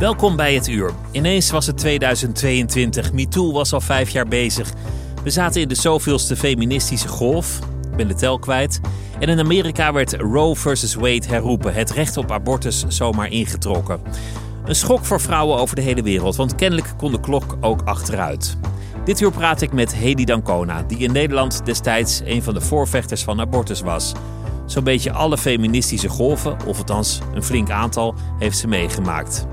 Welkom bij het uur. Ineens was het 2022. MeToo was al vijf jaar bezig. We zaten in de zoveelste feministische golf. Ik ben de tel kwijt. En in Amerika werd Roe versus Wade herroepen. Het recht op abortus zomaar ingetrokken. Een schok voor vrouwen over de hele wereld, want kennelijk kon de klok ook achteruit. Dit uur praat ik met Hedy Dancona, die in Nederland destijds een van de voorvechters van abortus was. Zo'n beetje alle feministische golven, of althans een flink aantal, heeft ze meegemaakt.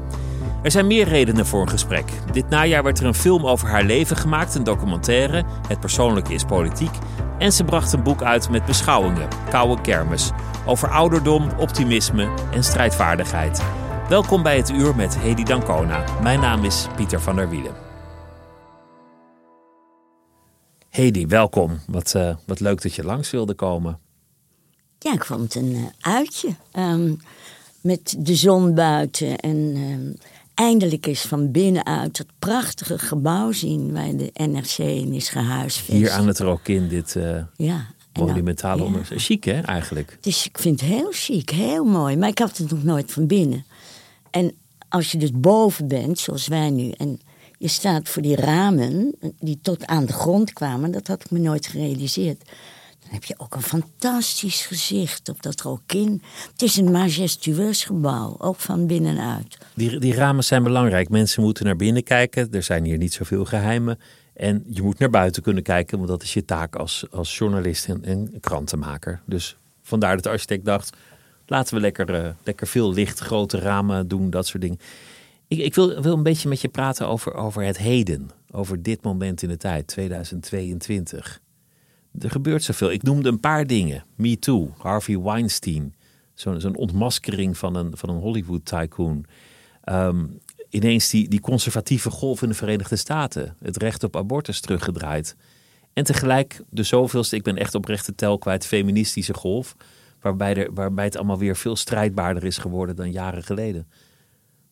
Er zijn meer redenen voor een gesprek. Dit najaar werd er een film over haar leven gemaakt, een documentaire, Het persoonlijke is politiek. En ze bracht een boek uit met beschouwingen, Koude Kermis, over ouderdom, optimisme en strijdvaardigheid. Welkom bij het uur met Hedy Dancona. Mijn naam is Pieter van der Wielen. Hedy, welkom. Wat, uh, wat leuk dat je langs wilde komen. Ja, ik vond het een uh, uitje. Um, met de zon buiten en um, eindelijk eens van binnenuit het prachtige gebouw zien waar de NRC in is gehuisvest. Hier aan het Rokin, dit uh, ja, monumentale nou, ja. Chic hè, eigenlijk? Dus ik vind het heel chic, heel mooi. Maar ik had het nog nooit van binnen. En als je dus boven bent, zoals wij nu, en je staat voor die ramen die tot aan de grond kwamen, dat had ik me nooit gerealiseerd. Dan heb je ook een fantastisch gezicht op dat Rokin. Het is een majestueus gebouw, ook van binnenuit. Die, die ramen zijn belangrijk. Mensen moeten naar binnen kijken. Er zijn hier niet zoveel geheimen. En je moet naar buiten kunnen kijken, want dat is je taak als, als journalist en, en krantenmaker. Dus vandaar dat de architect dacht, laten we lekker, uh, lekker veel licht, grote ramen doen, dat soort dingen. Ik, ik wil, wil een beetje met je praten over, over het heden, over dit moment in de tijd, 2022 er gebeurt zoveel. Ik noemde een paar dingen. Me Too, Harvey Weinstein. Zo'n ontmaskering van een, van een Hollywood-tycoon. Um, ineens die, die conservatieve golf in de Verenigde Staten. Het recht op abortus teruggedraaid. En tegelijk de zoveelste, ik ben echt oprecht de tel kwijt, feministische golf. Waarbij, er, waarbij het allemaal weer veel strijdbaarder is geworden dan jaren geleden.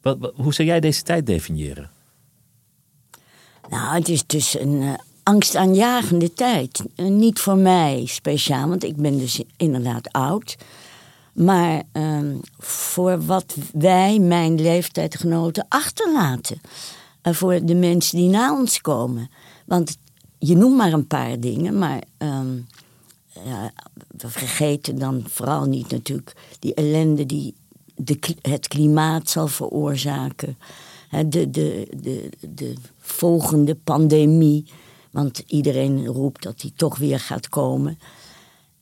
Wat, hoe zou jij deze tijd definiëren? Nou, het is dus een uh, angstaanjagende tijd. Uh, niet voor mij speciaal, want ik ben dus inderdaad oud. Maar uh, voor wat wij, mijn leeftijdgenoten, achterlaten. Uh, voor de mensen die na ons komen. Want je noemt maar een paar dingen, maar ehm, we vergeten dan vooral niet natuurlijk die ellende die de, het klimaat zal veroorzaken. De, de, de, de volgende pandemie. Want iedereen roept dat die toch weer gaat komen.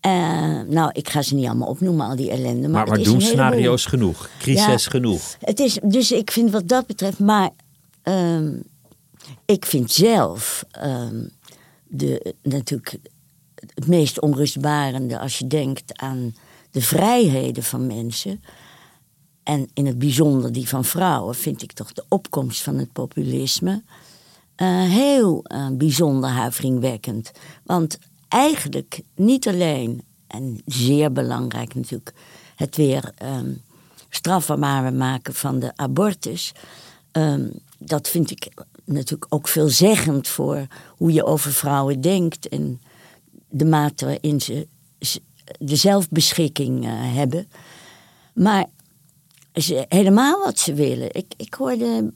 Uh, nou, ik ga ze niet allemaal opnoemen, al die ellende. Maar, maar, maar doen scenario's genoeg? Crisis ja, genoeg? Het is, dus ik vind wat dat betreft, maar um, ik vind zelf um, de, natuurlijk het meest onrustbarende als je denkt aan de vrijheden van mensen. En in het bijzonder die van vrouwen, vind ik toch de opkomst van het populisme. Uh, heel uh, bijzonder huiveringwekkend. Want eigenlijk niet alleen, en zeer belangrijk natuurlijk, het weer um, strafbaar maken van de abortus. Um, dat vind ik natuurlijk ook veelzeggend voor hoe je over vrouwen denkt en de mate waarin ze de zelfbeschikking uh, hebben. Maar ze, helemaal wat ze willen. Ik, ik, hoorde,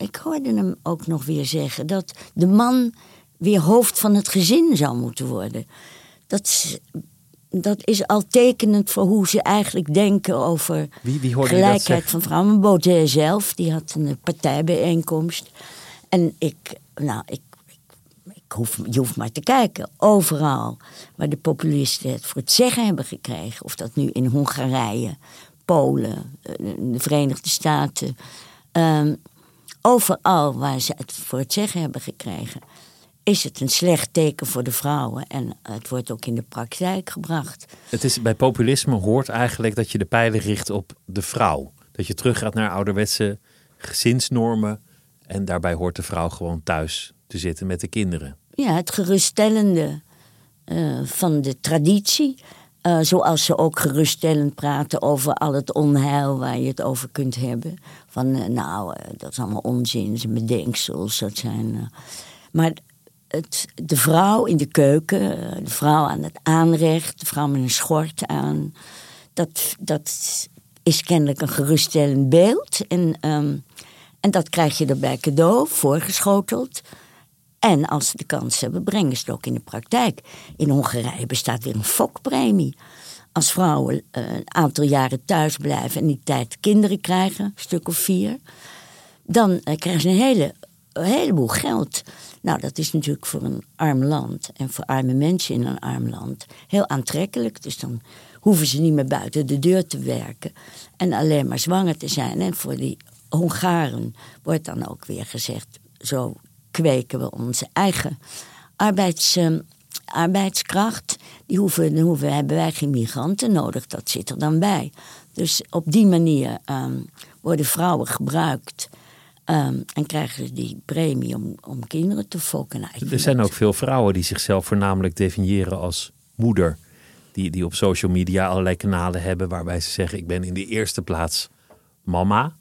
ik hoorde hem ook nog weer zeggen dat de man weer hoofd van het gezin zou moeten worden. Dat dat is al tekenend voor hoe ze eigenlijk denken over Wie- gelijkheid van vrouwen. Baudet zelf, die had een partijbijeenkomst. En ik, nou, ik, ik, ik hoef, je hoeft maar te kijken. Overal waar de populisten het voor het zeggen hebben gekregen. Of dat nu in Hongarije, Polen, eh, de Verenigde Staten. ehm, overal waar ze het voor het zeggen hebben gekregen. Is het een slecht teken voor de vrouwen. En het wordt ook in de praktijk gebracht. Het is, bij populisme hoort eigenlijk dat je de pijlen richt op de vrouw. Dat je teruggaat naar ouderwetse gezinsnormen. En daarbij hoort de vrouw gewoon thuis te zitten met de kinderen. ja, het geruststellende eh, van de traditie. Eh, zoals ze ook geruststellend praten over al het onheil waar je het over kunt hebben. Van eh, nou, eh, dat is allemaal onzin, zijn bedenksels. Dat zijn, maar het, de vrouw in de keuken, de vrouw aan het aanrecht, de vrouw met een schort aan. Dat, dat is kennelijk een geruststellend beeld. En, ehm, en dat krijg je erbij cadeau, voorgeschoteld. En als ze de kans hebben, brengen ze het ook in de praktijk. In Hongarije bestaat weer een fokpremie. Als vrouwen eh, een aantal jaren thuis blijven en die tijd kinderen krijgen, een stuk of vier, dan eh, krijgen ze een, hele, een heleboel geld. Nou, dat is natuurlijk voor een arm land en voor arme mensen in een arm land heel aantrekkelijk. Dus dan hoeven ze niet meer buiten de deur te werken en alleen maar zwanger te zijn. En voor die Hongaren wordt dan ook weer gezegd: zo kweken we onze eigen arbeids, eh, arbeidskracht. Die hoeven, hebben wij geen migranten nodig, dat zit er dan bij. Dus op die manier ehm, worden vrouwen gebruikt. ehm, en krijgen ze die premie om, om kinderen te fokken. Er zijn ook veel vrouwen die zichzelf voornamelijk definiëren als moeder. Die, die op social media allerlei kanalen hebben waarbij ze zeggen: Ik ben in de eerste plaats mama.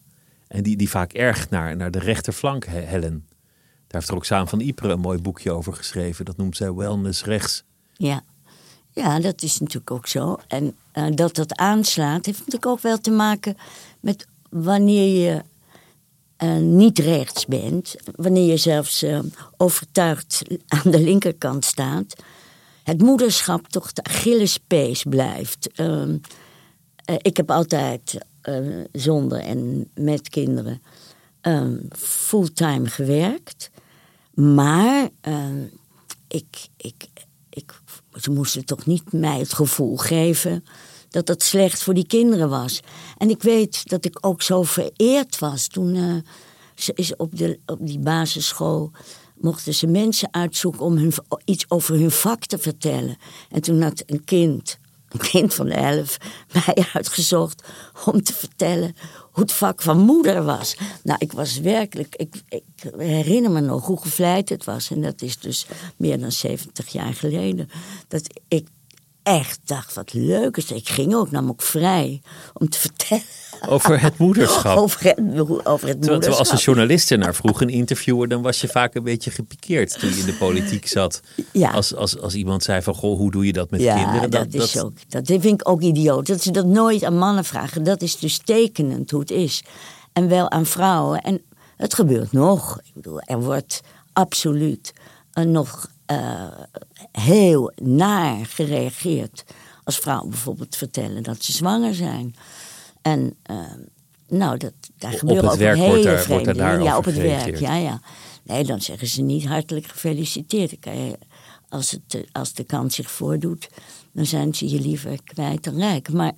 En die, die vaak erg naar, naar de rechterflank he- hellen. Daar heeft Roxaan van Ypres een mooi boekje over geschreven. Dat noemt zij Wellness Rechts. Ja. ja, dat is natuurlijk ook zo. En eh, dat dat aanslaat, heeft natuurlijk ook wel te maken met wanneer je eh, niet rechts bent, wanneer je zelfs eh, overtuigd aan de linkerkant staat, het moederschap toch de Achillespees blijft. Ehm, eh, ik heb altijd zonder en met kinderen ehm, fulltime gewerkt. Maar ehm, ik, ik, ik, ze moesten toch niet mij het gevoel geven dat het slecht voor die kinderen was. En ik weet dat ik ook zo vereerd was toen eh, ze is op, de, op die basisschool mochten ze mensen uitzoeken om hun, iets over hun vak te vertellen. En toen had een kind, een kind van elf, mij uitgezocht om te vertellen hoe het vak van moeder was. Nou, ik was werkelijk, ik, ik herinner me nog hoe gevleid het was. En dat is dus meer dan 70 jaar geleden. Dat ik echt dacht, wat leuk is. Ik ging ook, nam ook vrij om te vertellen. Over het moederschap. Over het, over het Terwijl, terwijl als een moederschap. journalist naar vroeg, een interviewer, dan was je vaak een beetje gepikeerd toen je in de politiek zat. Ja. Als, als, als iemand zei van, goh, hoe doe je dat met Ja, kinderen? dat, is ook, dat vind ik ook idioot. Dat ze dat nooit aan mannen vragen. Dat is dus tekenend hoe het is. En wel aan vrouwen. En het gebeurt nog. Ik bedoel, er wordt absoluut eh, nog eh, heel naar gereageerd. Als vrouwen bijvoorbeeld vertellen dat ze zwanger zijn. En eh, nou, dat, daar Op gebeuren het ook werk hele daar- vreemde dingen. Ja, op het werk. Ja, ja. Nee, dan zeggen ze niet hartelijk gefeliciteerd. Dan kan je, als, het, eh, als de kans zich voordoet, dan zijn ze je liever kwijt dan rijk. Maar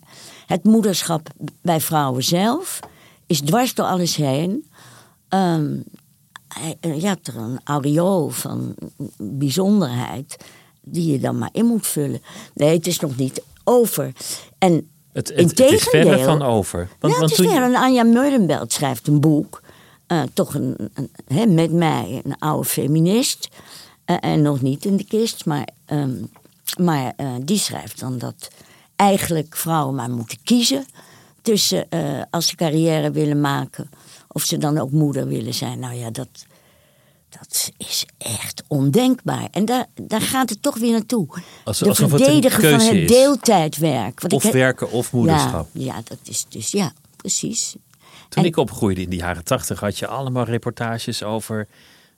het moederschap bij vrouwen zelf is dwars door alles heen. Eh, je hebt er een aureool van bijzonderheid die je dan maar in moet vullen. Nee, het is nog niet over. En Het, het, het is verre van over. Want, ja, want het is toen, weer. En Anja Meulenbelt schrijft een boek. eh, toch een, een, met mij, een oude feminist. Eh, en nog niet in de kist. Maar, ehm, maar eh, die schrijft dan dat eigenlijk vrouwen maar moeten kiezen. Tussen als ze carrière willen maken. Of ze dan ook moeder willen zijn. Nou ja, dat, dat is echt ondenkbaar. En daar, daar gaat het toch weer naartoe. Als- de verdedigen van keuze het is. deeltijdwerk. Want of ik werken of moederschap. ja, ja, dat is dus, ja, precies. Toen En- ik opgroeide in de jaren tachtig had je allemaal reportages over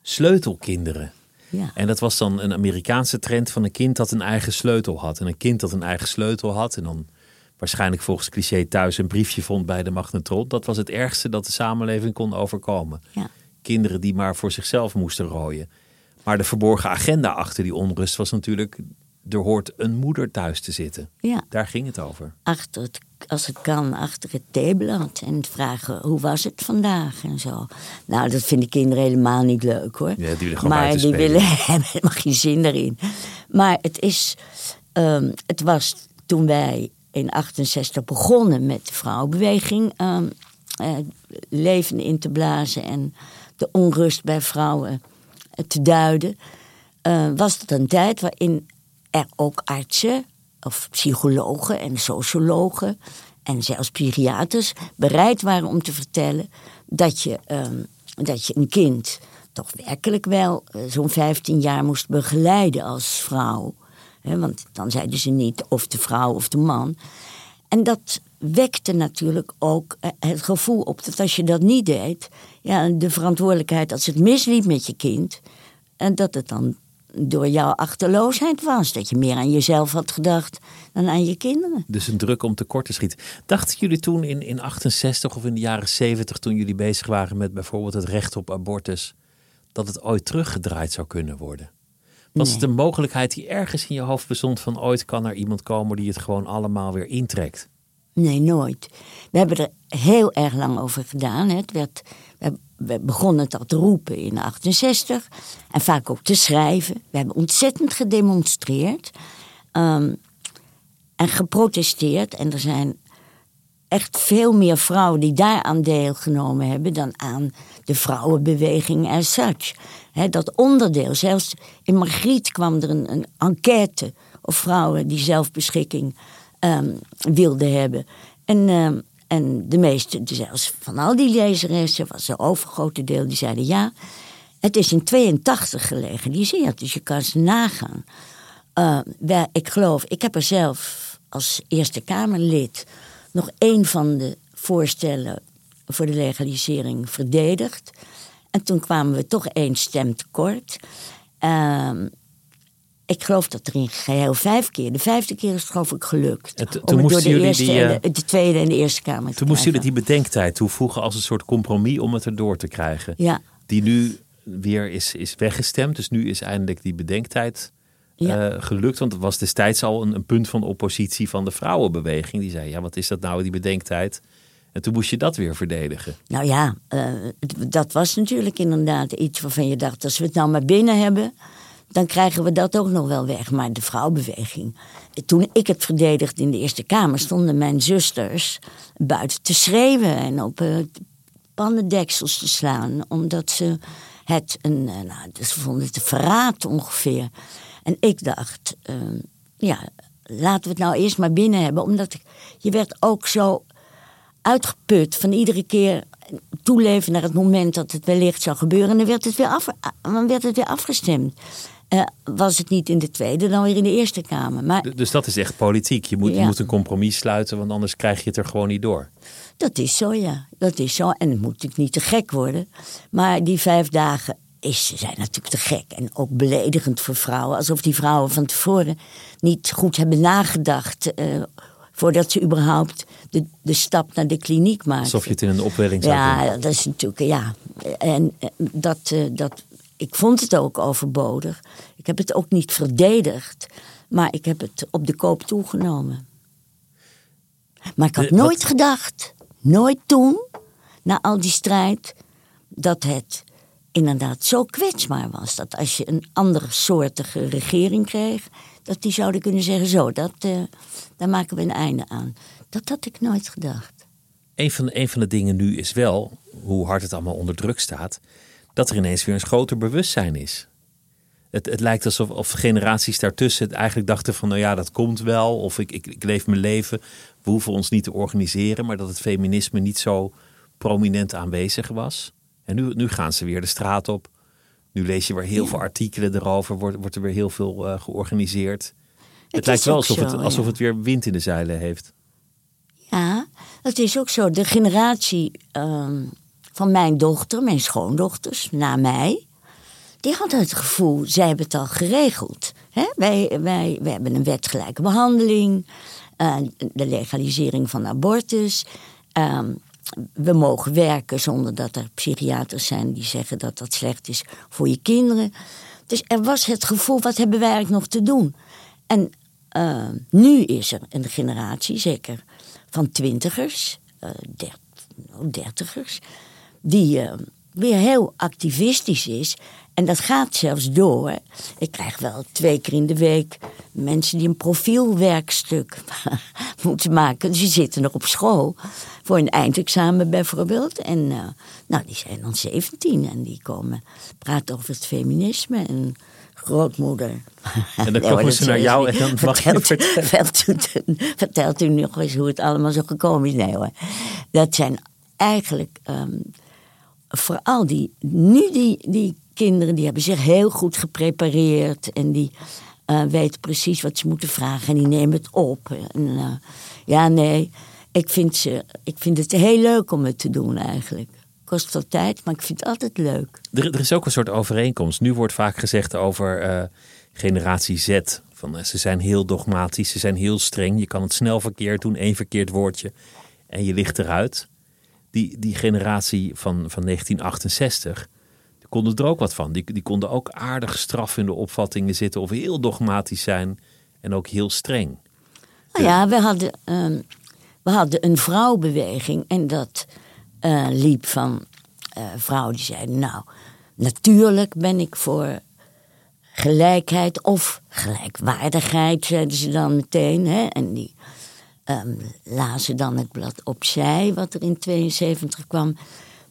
sleutelkinderen. Ja. En dat was dan een Amerikaanse trend van een kind dat een eigen sleutel had. En een kind dat een eigen sleutel had en dan waarschijnlijk volgens cliché thuis een briefje vond bij de magnetron. Dat was het ergste dat de samenleving kon overkomen. Ja. Kinderen die maar voor zichzelf moesten rooien. Maar de verborgen agenda achter die onrust was natuurlijk... er hoort een moeder thuis te zitten. Ja. Daar ging het over. achter het, als het kan, achter het theeblad. En vragen, hoe was het vandaag en zo. Nou, dat vinden kinderen helemaal niet leuk hoor. Ja, die willen gewoon maar die willen hebben helemaal geen zin erin. Maar het is, ehm, het was toen wij in 68 begonnen met de vrouwenbeweging... ehm, eh, leven in te blazen en de onrust bij vrouwen te duiden... eh, was het een tijd waarin er ook artsen of psychologen en sociologen en zelfs psychiaters bereid waren om te vertellen dat je, ehm, dat je een kind toch werkelijk wel eh, zo'n 15 jaar moest begeleiden als vrouw. Want dan zeiden ze niet of de vrouw of de man. En dat wekte natuurlijk ook eh, het gevoel op dat als je dat niet deed, ja, de verantwoordelijkheid als het misliep met je kind, en dat het dan door jouw achterloosheid was. Dat je meer aan jezelf had gedacht dan aan je kinderen. Dus een druk om tekort te schieten. Dachten jullie toen in, in 68 of in de jaren 70, toen jullie bezig waren met bijvoorbeeld het recht op abortus, dat het ooit teruggedraaid zou kunnen worden? Was Nee. het een mogelijkheid die ergens in je hoofd bestond van ooit kan er iemand komen die het gewoon allemaal weer intrekt? Nee, nooit. We hebben er heel erg lang over gedaan. Hè. Het werd, we, begonnen dat te roepen in 68 en vaak ook te schrijven. We hebben ontzettend gedemonstreerd ehm, en geprotesteerd. En er zijn echt veel meer vrouwen die daaraan deelgenomen hebben dan aan de vrouwenbeweging as such. Dat onderdeel, zelfs in Margriet kwam er een, een enquête of vrouwen die zelfbeschikking ehm, wilden hebben. En, ehm, en de meeste, zelfs van al die lezeressen, was een overgrote deel, die zeiden ja. Het is in 82 gelegaliseerd, dus je kan ze nagaan. Eh, wij- ik geloof, ik heb er zelf als Eerste Kamerlid nog één van de voorstellen voor de legalisering verdedigd. En toen kwamen we toch één stem tekort. Ehm, ik geloof dat er in geheel vijf keer, de vijfde keer is het geloof ik gelukt. En to- om toen het door moesten de, jullie eerste die, en de, de Tweede en de Eerste Kamer te Toen moesten jullie die bedenktijd toevoegen als een soort compromis om het erdoor te krijgen. Ja, Die nu weer is, is weggestemd. Dus nu is eindelijk die bedenktijd Ja. eh, gelukt. Want het was destijds al een, een punt van oppositie van de vrouwenbeweging. Die zei, ja wat is dat nou die bedenktijd? En toen moest je dat weer verdedigen. Nou ja, eh, dat was natuurlijk inderdaad iets waarvan je dacht... als we het nou maar binnen hebben, dan krijgen we dat ook nog wel weg. Maar de vrouwenbeweging... Toen ik het verdedigde in de Eerste Kamer... stonden mijn zusters buiten te schreeuwen... en op eh, pannendeksels te slaan. Omdat ze het een... eh, nou, ze vonden het een verraad ongeveer. En ik dacht... eh, ja, laten we het nou eerst maar binnen hebben. Omdat je werd ook zo uitgeput van iedere keer toeleven naar het moment dat het wellicht zou gebeuren. En dan werd het weer, af, dan werd het weer afgestemd. Eh, was het niet in de Tweede, dan weer in de Eerste Kamer. Maar Dus dat is echt politiek. Je moet, je moet een compromis sluiten, want anders krijg je het er gewoon niet door. dat is zo, ja. Dat is zo. En het moet natuurlijk niet te gek worden. Maar die vijf dagen is, zijn natuurlijk te gek. En ook beledigend voor vrouwen. Alsof die vrouwen van tevoren niet goed hebben nagedacht... eh, voordat ze überhaupt de, de stap naar de kliniek maken. Alsof je het in een opwelling zou doen. Ja, dat is natuurlijk, ja. En eh, dat, dat, ik vond het ook overbodig. Ik heb het ook niet verdedigd, maar ik heb het op de koop toegenomen. Maar ik had De- wat- nooit gedacht, nooit toen, na al die strijd, dat het inderdaad zo kwetsbaar was. Dat als je een andere soortige regering kreeg, dat die zouden kunnen zeggen: zo, dat, eh, daar maken we een einde aan. Dat had ik nooit gedacht. Een van, een van de dingen nu is wel, hoe hard het allemaal onder druk staat, dat er ineens weer een groter bewustzijn is. Het, het lijkt alsof of generaties daartussen het eigenlijk dachten van, nou ja, dat komt wel, of ik, ik, ik leef mijn leven, we hoeven ons niet te organiseren, maar dat het feminisme niet zo prominent aanwezig was. En nu, nu gaan ze weer de straat op. Nu lees je weer heel veel artikelen erover, wordt, wordt er weer heel veel eh, georganiseerd. Het, Het lijkt wel alsof, zo, het, alsof ja. het weer wind in de zeilen heeft. Ja, dat is ook zo. De generatie ehm, van mijn dochter, mijn schoondochters, na mij, die hadden het gevoel, zij hebben het al geregeld. Hè? Wij, wij, hebben een wetgelijke behandeling, uh, de legalisering van abortus. Uh, we mogen werken zonder dat er psychiaters zijn die zeggen dat dat slecht is voor je kinderen. Dus er was het gevoel, wat hebben wij eigenlijk nog te doen? En uh, nu is er een generatie, zeker van twintigers, uh, dertigers, die uh, weer heel activistisch is. En dat gaat zelfs door. Ik krijg wel twee keer in de week mensen die een profielwerkstuk moeten maken. Die zitten nog op school voor een eindexamen bijvoorbeeld. En uh, nou, die zijn dan 17 en die komen praten over het feminisme. En grootmoeder. En dan komen ze naar jou en dan mag vertelt, je. Vertelt u, vertelt u nog eens hoe het allemaal zo gekomen is? Nee hoor. Dat zijn eigenlijk um, vooral die, nu die, die kinderen, die hebben zich heel goed geprepareerd en die uh, weten precies wat ze moeten vragen en die nemen het op. En, uh, ja, nee, ik vind, ze, ik vind het heel leuk om het te doen eigenlijk. Kost veel tijd, maar ik vind het altijd leuk. Er, is ook een soort overeenkomst. Nu wordt vaak gezegd over uh, generatie Z. Van, ze zijn heel dogmatisch, ze zijn heel streng. Je kan het snel verkeerd doen, één verkeerd woordje en je ligt eruit. Die, die generatie van, van 1968, die konden er ook wat van. Die, die konden ook aardig straf in de opvattingen zitten of heel dogmatisch zijn en ook heel streng. Nou ja, we hadden, uh, we hadden een vrouwbeweging en dat uh, liep van uh, vrouwen die zeiden: Nou, natuurlijk ben ik voor gelijkheid of gelijkwaardigheid, zeiden ze dan meteen. Hè? En die um, lazen dan het blad opzij, wat er in 72 kwam,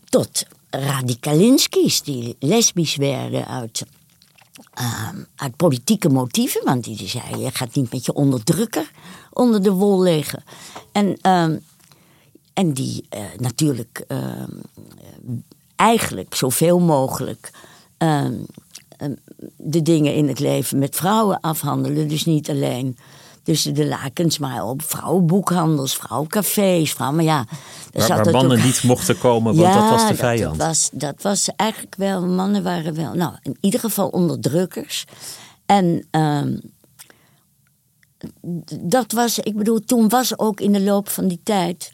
tot radicalinski's die lesbisch werden uit, um, uit politieke motieven. Want die zeiden, je gaat niet met je onderdrukker onder de wol liggen. En, um, en die uh, natuurlijk eigenlijk zoveel mogelijk de dingen in het leven met vrouwen afhandelen. Dus niet alleen tussen de lakens, maar op vrouwenboekhandels, vrouwencafés. Vrouw, maar ja, waar, waar mannen ook... niet mochten komen, want ja, dat was de vijand. Dat was, dat was eigenlijk wel, mannen waren wel, nou, in ieder geval onderdrukkers. En um, dat was, ik bedoel, toen was ook in de loop van die tijd,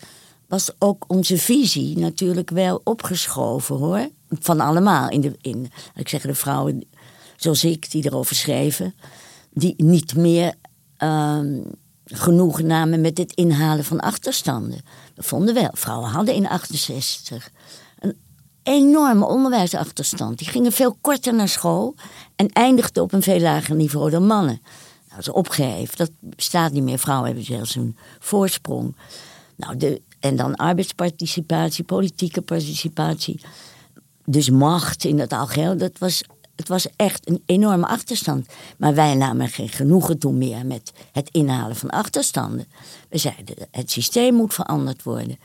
was ook onze visie natuurlijk wel opgeschoven hoor. Van allemaal. In de, in, ik zeg de vrouwen zoals ik, die erover schreven, die niet meer um, genoegen namen met het inhalen van achterstanden. We vonden wel, vrouwen hadden in 68 een enorme onderwijsachterstand. Die gingen veel korter naar school en eindigden op een veel lager niveau dan mannen. Nou, is opgeheven, dat bestaat niet meer. Vrouwen hebben zelfs een voorsprong. Nou, de, en dan arbeidsparticipatie, politieke participatie. Dus macht in het algeheel, dat was het was echt een enorme achterstand. Maar wij namen geen genoegen toen meer met het inhalen van achterstanden. We zeiden, het systeem moet veranderd worden.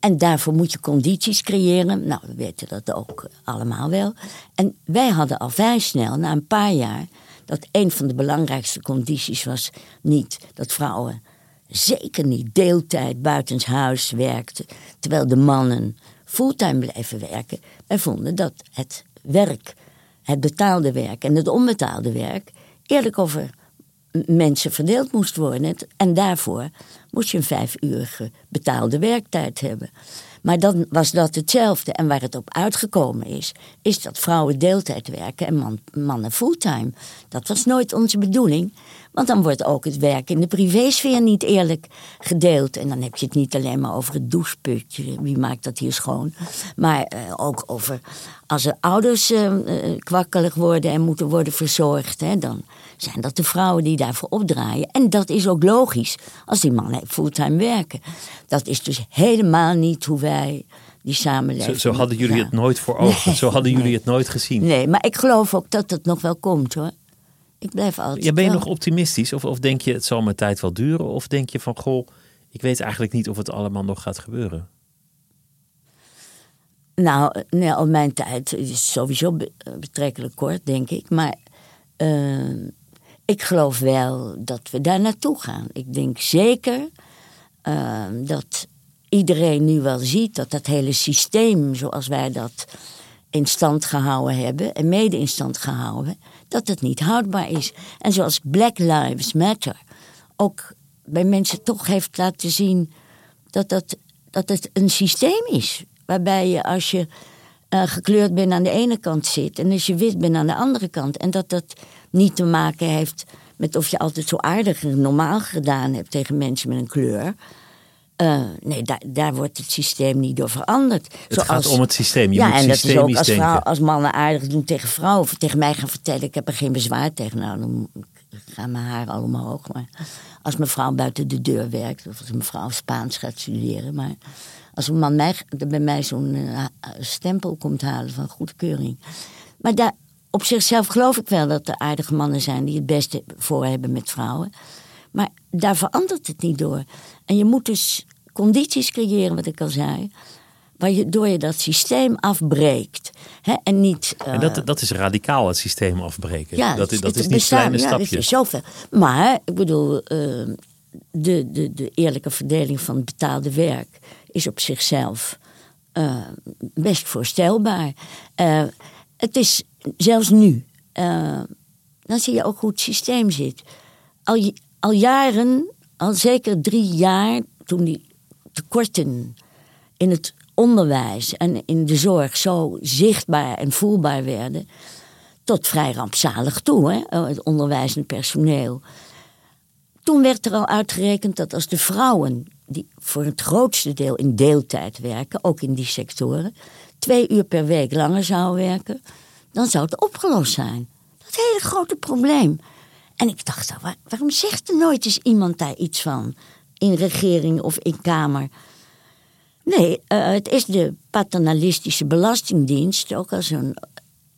En daarvoor moet je condities creëren. Nou, we weten dat ook allemaal wel. En wij hadden al vrij snel, na een paar jaar, dat een van de belangrijkste condities was niet dat vrouwen zeker niet deeltijd buitenshuis werkten, terwijl de mannen fulltime bleven werken. Wij vonden dat het werk het betaalde werk en het onbetaalde werk eerlijk over mensen verdeeld moest worden. En daarvoor moest je een vijfuurige betaalde werktijd hebben. Maar dan was dat hetzelfde. En waar het op uitgekomen is, is dat vrouwen deeltijd werken en man, mannen fulltime. Dat was nooit onze bedoeling. Want dan wordt ook het werk in de privésfeer niet eerlijk gedeeld. En dan heb je het niet alleen maar over het doucheputje. Wie maakt dat hier schoon? Maar uh, ook over als er ouders uh, uh, kwakkelig worden en moeten worden verzorgd. Hè, dan zijn dat de vrouwen die daarvoor opdraaien. En dat is ook logisch als die mannen fulltime werken. Dat is dus helemaal niet hoe wij die samenleving. Zo, zo hadden jullie ja. het nooit voor ogen. Nee, zo hadden jullie het nooit gezien. Nee, maar ik geloof ook dat het nog wel komt hoor. Ik blijf altijd. Ja, ben je wel. nog optimistisch? Of, of denk je het zal mijn tijd wel duren? Of denk je van goh, ik weet eigenlijk niet of het allemaal nog gaat gebeuren? Nou, nee, op mijn tijd is sowieso betrekkelijk kort, denk ik. Maar uh, ik geloof wel dat we daar naartoe gaan. Ik denk zeker uh, dat iedereen nu wel ziet dat dat hele systeem zoals wij dat in stand gehouden hebben en mede in stand gehouden, dat het niet houdbaar is. En zoals Black Lives Matter ook bij mensen toch heeft laten zien dat, dat, dat het een systeem is. Waarbij je als je uh, gekleurd bent aan de ene kant zit en als je wit bent aan de andere kant. En dat dat niet te maken heeft met of je altijd zo aardig en normaal gedaan hebt tegen mensen met een kleur. Uh, nee, daar, daar wordt het systeem niet door veranderd. Het Zoals, gaat om het systeem. Je ja, moet en dat is ook als, vrouw, als mannen aardig doen tegen vrouwen. Of tegen mij gaan vertellen, ik heb er geen bezwaar tegen. Nou, dan gaan mijn haar allemaal hoog. Maar als mijn vrouw buiten de deur werkt, of als mijn vrouw Spaans gaat studeren. Maar als een man mij, bij mij zo'n uh, stempel komt halen van goedkeuring. Maar daar, op zichzelf geloof ik wel dat er aardige mannen zijn die het beste voor hebben met vrouwen. Maar daar verandert het niet door. En je moet dus condities creëren, wat ik al zei. Waardoor je dat systeem afbreekt. Hè? En, niet, en dat, uh, dat is radicaal, het systeem afbreken. Ja, dat, het, dat is niet bestaan, kleine ja, stapjes. Dat is zoveel. Maar, ik bedoel, uh, de, de, de eerlijke verdeling van het betaalde werk is op zichzelf uh, best voorstelbaar. het is zelfs nu, dan zie je ook hoe het systeem zit. Al, al jaren, al zeker drie jaar, toen die tekorten in het onderwijs en in de zorg zo zichtbaar en voelbaar werden, tot vrij rampzalig toe, hè, het onderwijzend personeel. Toen werd er al uitgerekend dat als de vrouwen, die voor het grootste deel in deeltijd werken, ook in die sectoren, twee uur per week langer zouden werken, dan zou het opgelost zijn. Dat hele grote probleem. En ik dacht, waar, waarom zegt er nooit eens iemand daar iets van? In regering of in Kamer. Nee, uh, het is de paternalistische belastingdienst, ook als een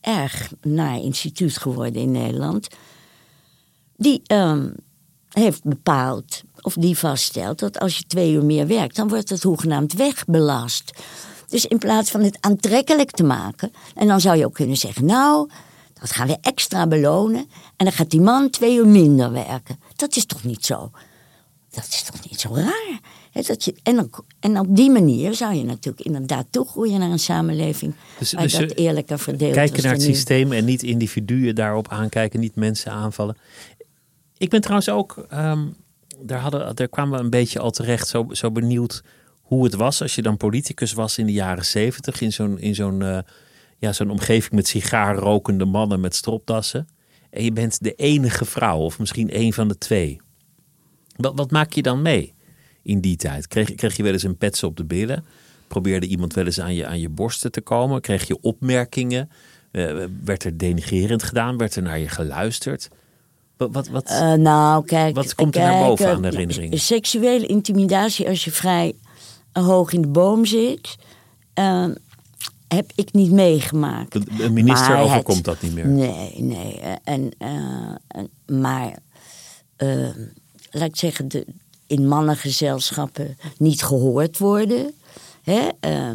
erg naar instituut geworden in Nederland. Die um, heeft bepaald, of die vaststelt, dat als je twee uur meer werkt, dan wordt het hoegenaamd wegbelast. Dus in plaats van het aantrekkelijk te maken, en dan zou je ook kunnen zeggen, nou, dat gaan we extra belonen. En dan gaat die man twee uur minder werken. Dat is toch niet zo? Dat is toch niet zo raar? dat je, en, en, op die manier zou je natuurlijk inderdaad toegroeien naar een samenleving. Dus, waar dus dat eerlijker verdeeld Kijken naar het systeem en niet individuen daarop aankijken, niet mensen aanvallen. Ik ben trouwens ook, um, daar, hadden, daar kwamen we een beetje al terecht, zo, zo benieuwd hoe het was als je dan politicus was in de jaren zeventig, in zo'n in zo'n uh, ja, zo'n omgeving met sigaarrokende mannen met stropdassen. En je bent de enige vrouw, of misschien een van de twee. Wat, wat maak je dan mee in die tijd? Kreeg, kreeg je wel eens een pets op de billen? Probeerde iemand wel eens aan je, aan je borsten te komen? Kreeg je opmerkingen? Uh, werd er denigerend gedaan? Werd er naar je geluisterd? Wat, wat, wat, uh, nou, kijk, wat komt er kijk, naar boven uh, aan de herinneringen? Seksuele intimidatie als je vrij hoog in de boom zit heb ik niet meegemaakt. Een minister maar overkomt het, dat niet meer. Nee, nee. En, uh, maar uh, laat ik zeggen, de, in mannengezelschappen niet gehoord worden. Hè? Uh,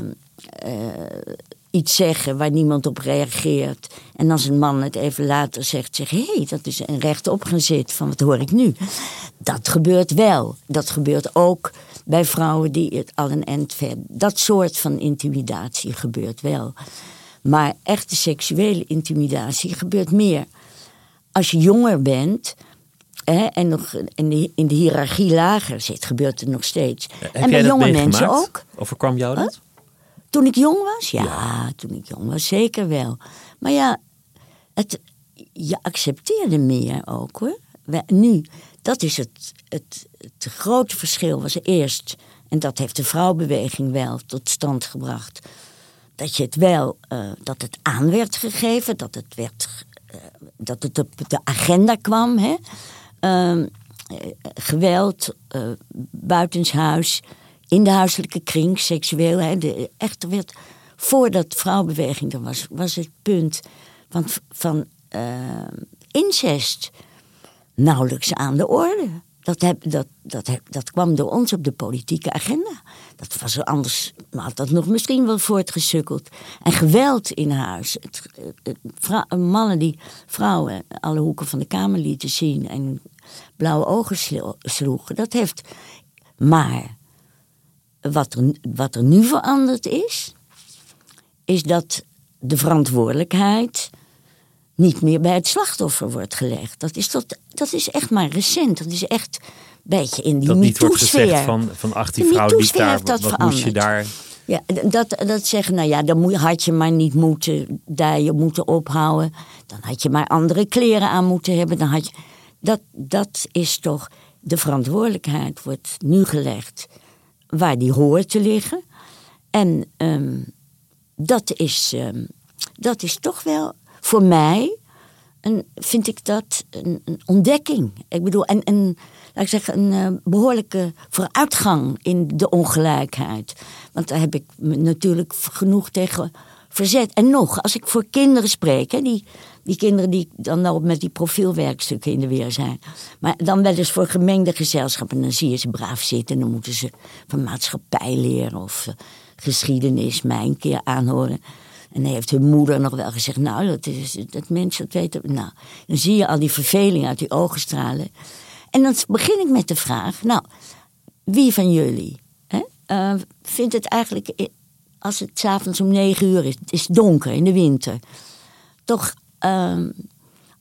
iets zeggen waar niemand op reageert. En als een man het even later zegt, zeg hé, hey, dat is een rechtop gaan zitten van wat hoor ik nu. Dat gebeurt wel. Dat gebeurt ook bij vrouwen die het al een end verder. Dat soort van intimidatie gebeurt wel. Maar echte seksuele intimidatie gebeurt meer. Als je jonger bent hè, en nog in de, in de hiërarchie lager zit, gebeurt het nog steeds. Heb en bij jonge mensen ook. Overkwam jou dat? Huh? Toen ik jong was? Ja, ja, toen ik jong was, zeker wel. Maar ja, het, je accepteerde meer ook hoor. Nu, dat is het, het, het grote verschil was eerst, en dat heeft de vrouwbeweging wel tot stand gebracht, dat je het wel, uh, dat het aan werd gegeven, dat het, werd, uh, dat het op de agenda kwam. Hè? Uh, geweld, buitenshuis, in de huiselijke kring, seksueel. Hè? De, echt, er werd, voordat vrouwbeweging er was, was het punt van, van incest nauwelijks aan de orde. Dat, heb, dat, dat, dat kwam door ons op de politieke agenda. Dat was er anders, had dat nog misschien wel voortgesukkeld. En geweld in huis. Het, mannen die vrouwen alle hoeken van de kamer lieten zien en blauwe ogen sloegen. Dat heeft. Maar wat er, wat er nu veranderd is, is dat de verantwoordelijkheid niet meer bij het slachtoffer wordt gelegd. Dat is, tot, dat is echt maar recent. Dat is echt een beetje in die Dat niet wordt gezegd van, van ach, die vrouw die daar, heeft dat wat moest je daar... Ja, dat, dat zeggen, nou ja, dan had je maar niet moeten, daar je moeten ophouden. Dan had je maar andere kleren aan moeten hebben. Dan had je, dat, dat is toch, de verantwoordelijkheid wordt nu gelegd waar die hoort te liggen. En ehm, dat, is, ehm, dat is toch wel voor mij, vind ik dat een, ontdekking. Ik bedoel, en, en laat ik zeggen, een eh, behoorlijke vooruitgang in de ongelijkheid. Want daar heb ik me natuurlijk genoeg tegen verzet. En nog, als ik voor kinderen spreek, hè, die, die kinderen die dan nou met die profielwerkstukken in de weer zijn. Maar dan wel eens voor gemengde gezelschappen, dan zie je ze braaf zitten. Dan moeten ze van maatschappij leren of eh, geschiedenis mij een keer aanhoren. En dan heeft hun moeder nog wel gezegd, nou, dat, is, dat mensen dat. Nou, dan zie je al die verveling uit die ogen stralen. En dan begin ik met de vraag, nou, wie van jullie hè, eh, vindt het eigenlijk, als het s'avonds om negen uur is, het is donker in de winter, toch ehm,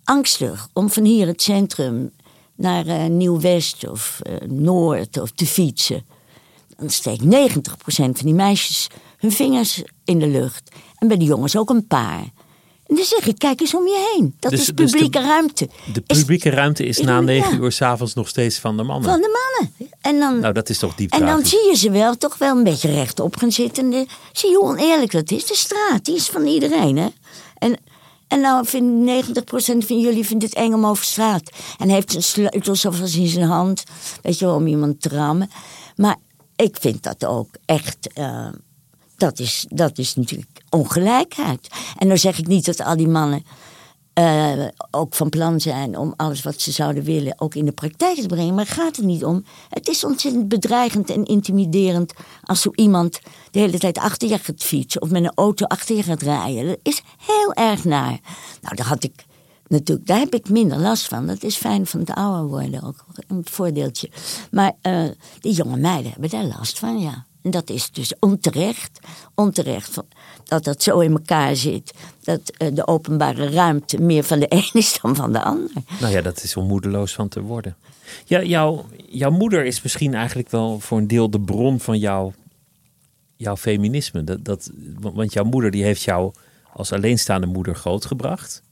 angstig om van hier het centrum naar eh, Nieuw-West of eh, Noord of te fietsen? Dan steekt 90% van die meisjes hun vingers in de lucht. En bij de jongens ook een paar. En dan zeg ik, kijk eens om je heen. Dat Dus- is dus de- publieke ruimte. De Is publieke ruimte is is- na ja. negen uur s'avonds nog steeds van de mannen. van de mannen. En dan, Nou, dat is toch diep en dan zie je ze wel toch wel een beetje rechtop gaan zitten. De- zie je hoe oneerlijk dat is. De straat, die is van iedereen, hè. En, en nou vindt 90% van jullie vindt het eng om over straat. En heeft een sleutel zoals in zijn hand. Weet je wel, om iemand te rammen. Maar ik vind dat ook echt... eh, dat, is, dat is natuurlijk ongelijkheid. En dan zeg ik niet dat al die mannen eh, ook van plan zijn om alles wat ze zouden willen ook in de praktijk te brengen. Maar gaat het niet om. Het is ontzettend bedreigend en intimiderend als zo iemand de hele tijd achter je gaat fietsen of met een auto achter je gaat rijden. Dat is heel erg naar. Nou, daar had ik natuurlijk, daar heb ik minder last van. Dat is fijn van het ouder worden ook, een voordeeltje. Maar eh, die jonge meiden hebben daar last van, ja. En dat is dus onterecht. Onterecht dat dat zo in elkaar zit. Dat eh, de openbare ruimte meer van de een is dan van de ander. Nou ja, dat is om moedeloos van te worden. Ja, jouw, jouw moeder is misschien eigenlijk wel voor een deel de bron van jouw, jouw feminisme. Dat, dat, want jouw moeder die heeft jou als alleenstaande moeder grootgebracht.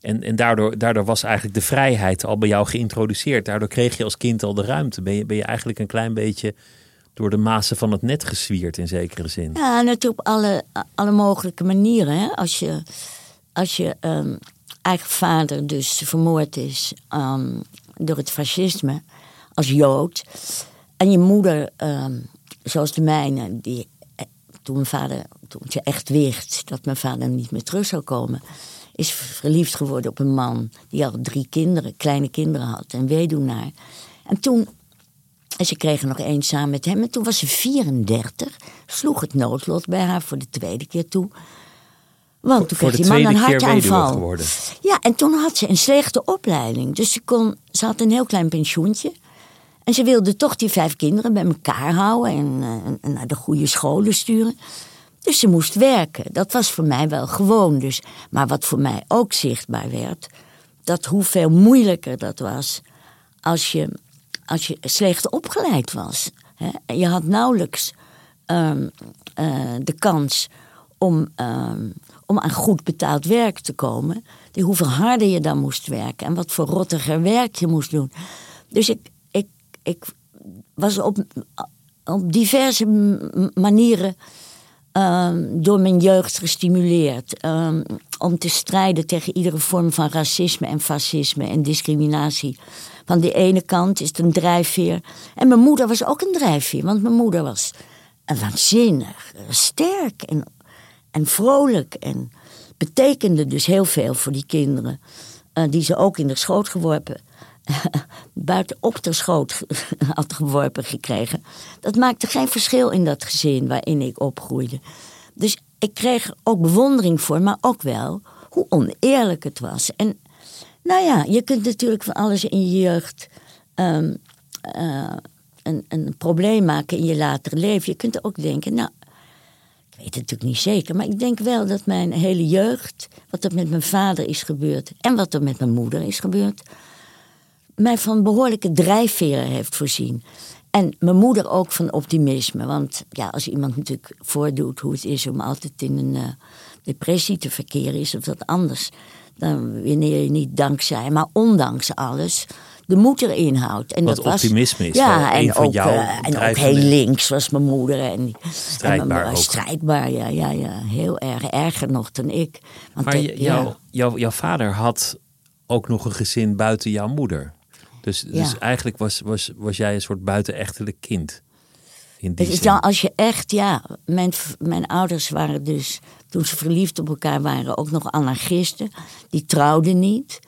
En, en daardoor, daardoor was eigenlijk de vrijheid al bij jou geïntroduceerd. Daardoor kreeg je als kind al de ruimte. Ben je, ben je eigenlijk een klein beetje door de mazen van het net gezwierd in zekere zin. Ja, natuurlijk op alle, alle mogelijke manieren. Hè? Als je, als je ehm, eigen vader dus vermoord is ehm, door het fascisme als Jood. En je moeder, ehm, zoals de mijne, die eh, toen mijn vader, toen ze echt wist dat mijn vader niet meer terug zou komen, is verliefd geworden op een man die al drie kinderen, kleine kinderen had, een weduwnaar. En toen en ze kregen nog één samen met hem. En toen was ze 34. Sloeg het noodlot bij haar voor de tweede keer toe. Want toen kreeg die man een hartaanval. geworden. Ja, en toen had ze een slechte opleiding. Dus ze, kon, ze had een heel klein pensioentje. En ze wilde toch die vijf kinderen bij elkaar houden en, eh, en naar de goede scholen sturen. Dus ze moest werken. Dat was voor mij wel gewoon. Dus. Maar wat voor mij ook zichtbaar werd, dat hoeveel moeilijker dat was als je, als je slecht opgeleid was. Hè? Je had nauwelijks ehm, eh, de kans om, ehm, om aan goed betaald werk te komen. Die hoeveel harder je dan moest werken en wat voor rottiger werk je moest doen. Dus ik, ik, ik was op, op diverse manieren ehm, door mijn jeugd gestimuleerd. om te strijden tegen iedere vorm van racisme en fascisme en discriminatie. Van de ene kant is het een drijfveer. En mijn moeder was ook een drijfveer, want mijn moeder was waanzinnig, sterk en, en vrolijk. En betekende dus heel veel voor die kinderen. eh, die ze ook in de schoot geworpen buiten op de schoot had geworpen gekregen. Dat maakte geen verschil in dat gezin waarin ik opgroeide. Dus ik kreeg ook bewondering voor, maar ook wel hoe oneerlijk het was. En nou ja, je kunt natuurlijk van alles in je jeugd ehm, eh, een, een probleem maken in je latere leven. Je kunt ook denken, nou, ik weet het natuurlijk niet zeker, maar ik denk wel dat mijn hele jeugd, wat er met mijn vader is gebeurd en wat er met mijn moeder is gebeurd, mij van behoorlijke drijfveren heeft voorzien. En mijn moeder ook van optimisme. Want ja, als iemand natuurlijk voordoet hoe het is om altijd in een uh, depressie te verkeren, is of dat anders. Dan wanneer je niet dankzij, maar ondanks alles de moed erin houdt. En Wat dat optimisme was, is ja, en ook, jouw uh, en ook heel links was mijn moeder. En, strijdbaar en Strijdbaar, ja, ja, ja. Heel erg. Erger nog dan ik. Want maar jou, jou, jouw vader had ook nog een gezin buiten jouw moeder. Dus, dus eigenlijk was, was, was jij een soort buitenechtelijk kind. In die dan als je echt, ja, mijn, mijn ouders waren dus, toen ze verliefd op elkaar waren, ook nog anarchisten. Die trouwden niet.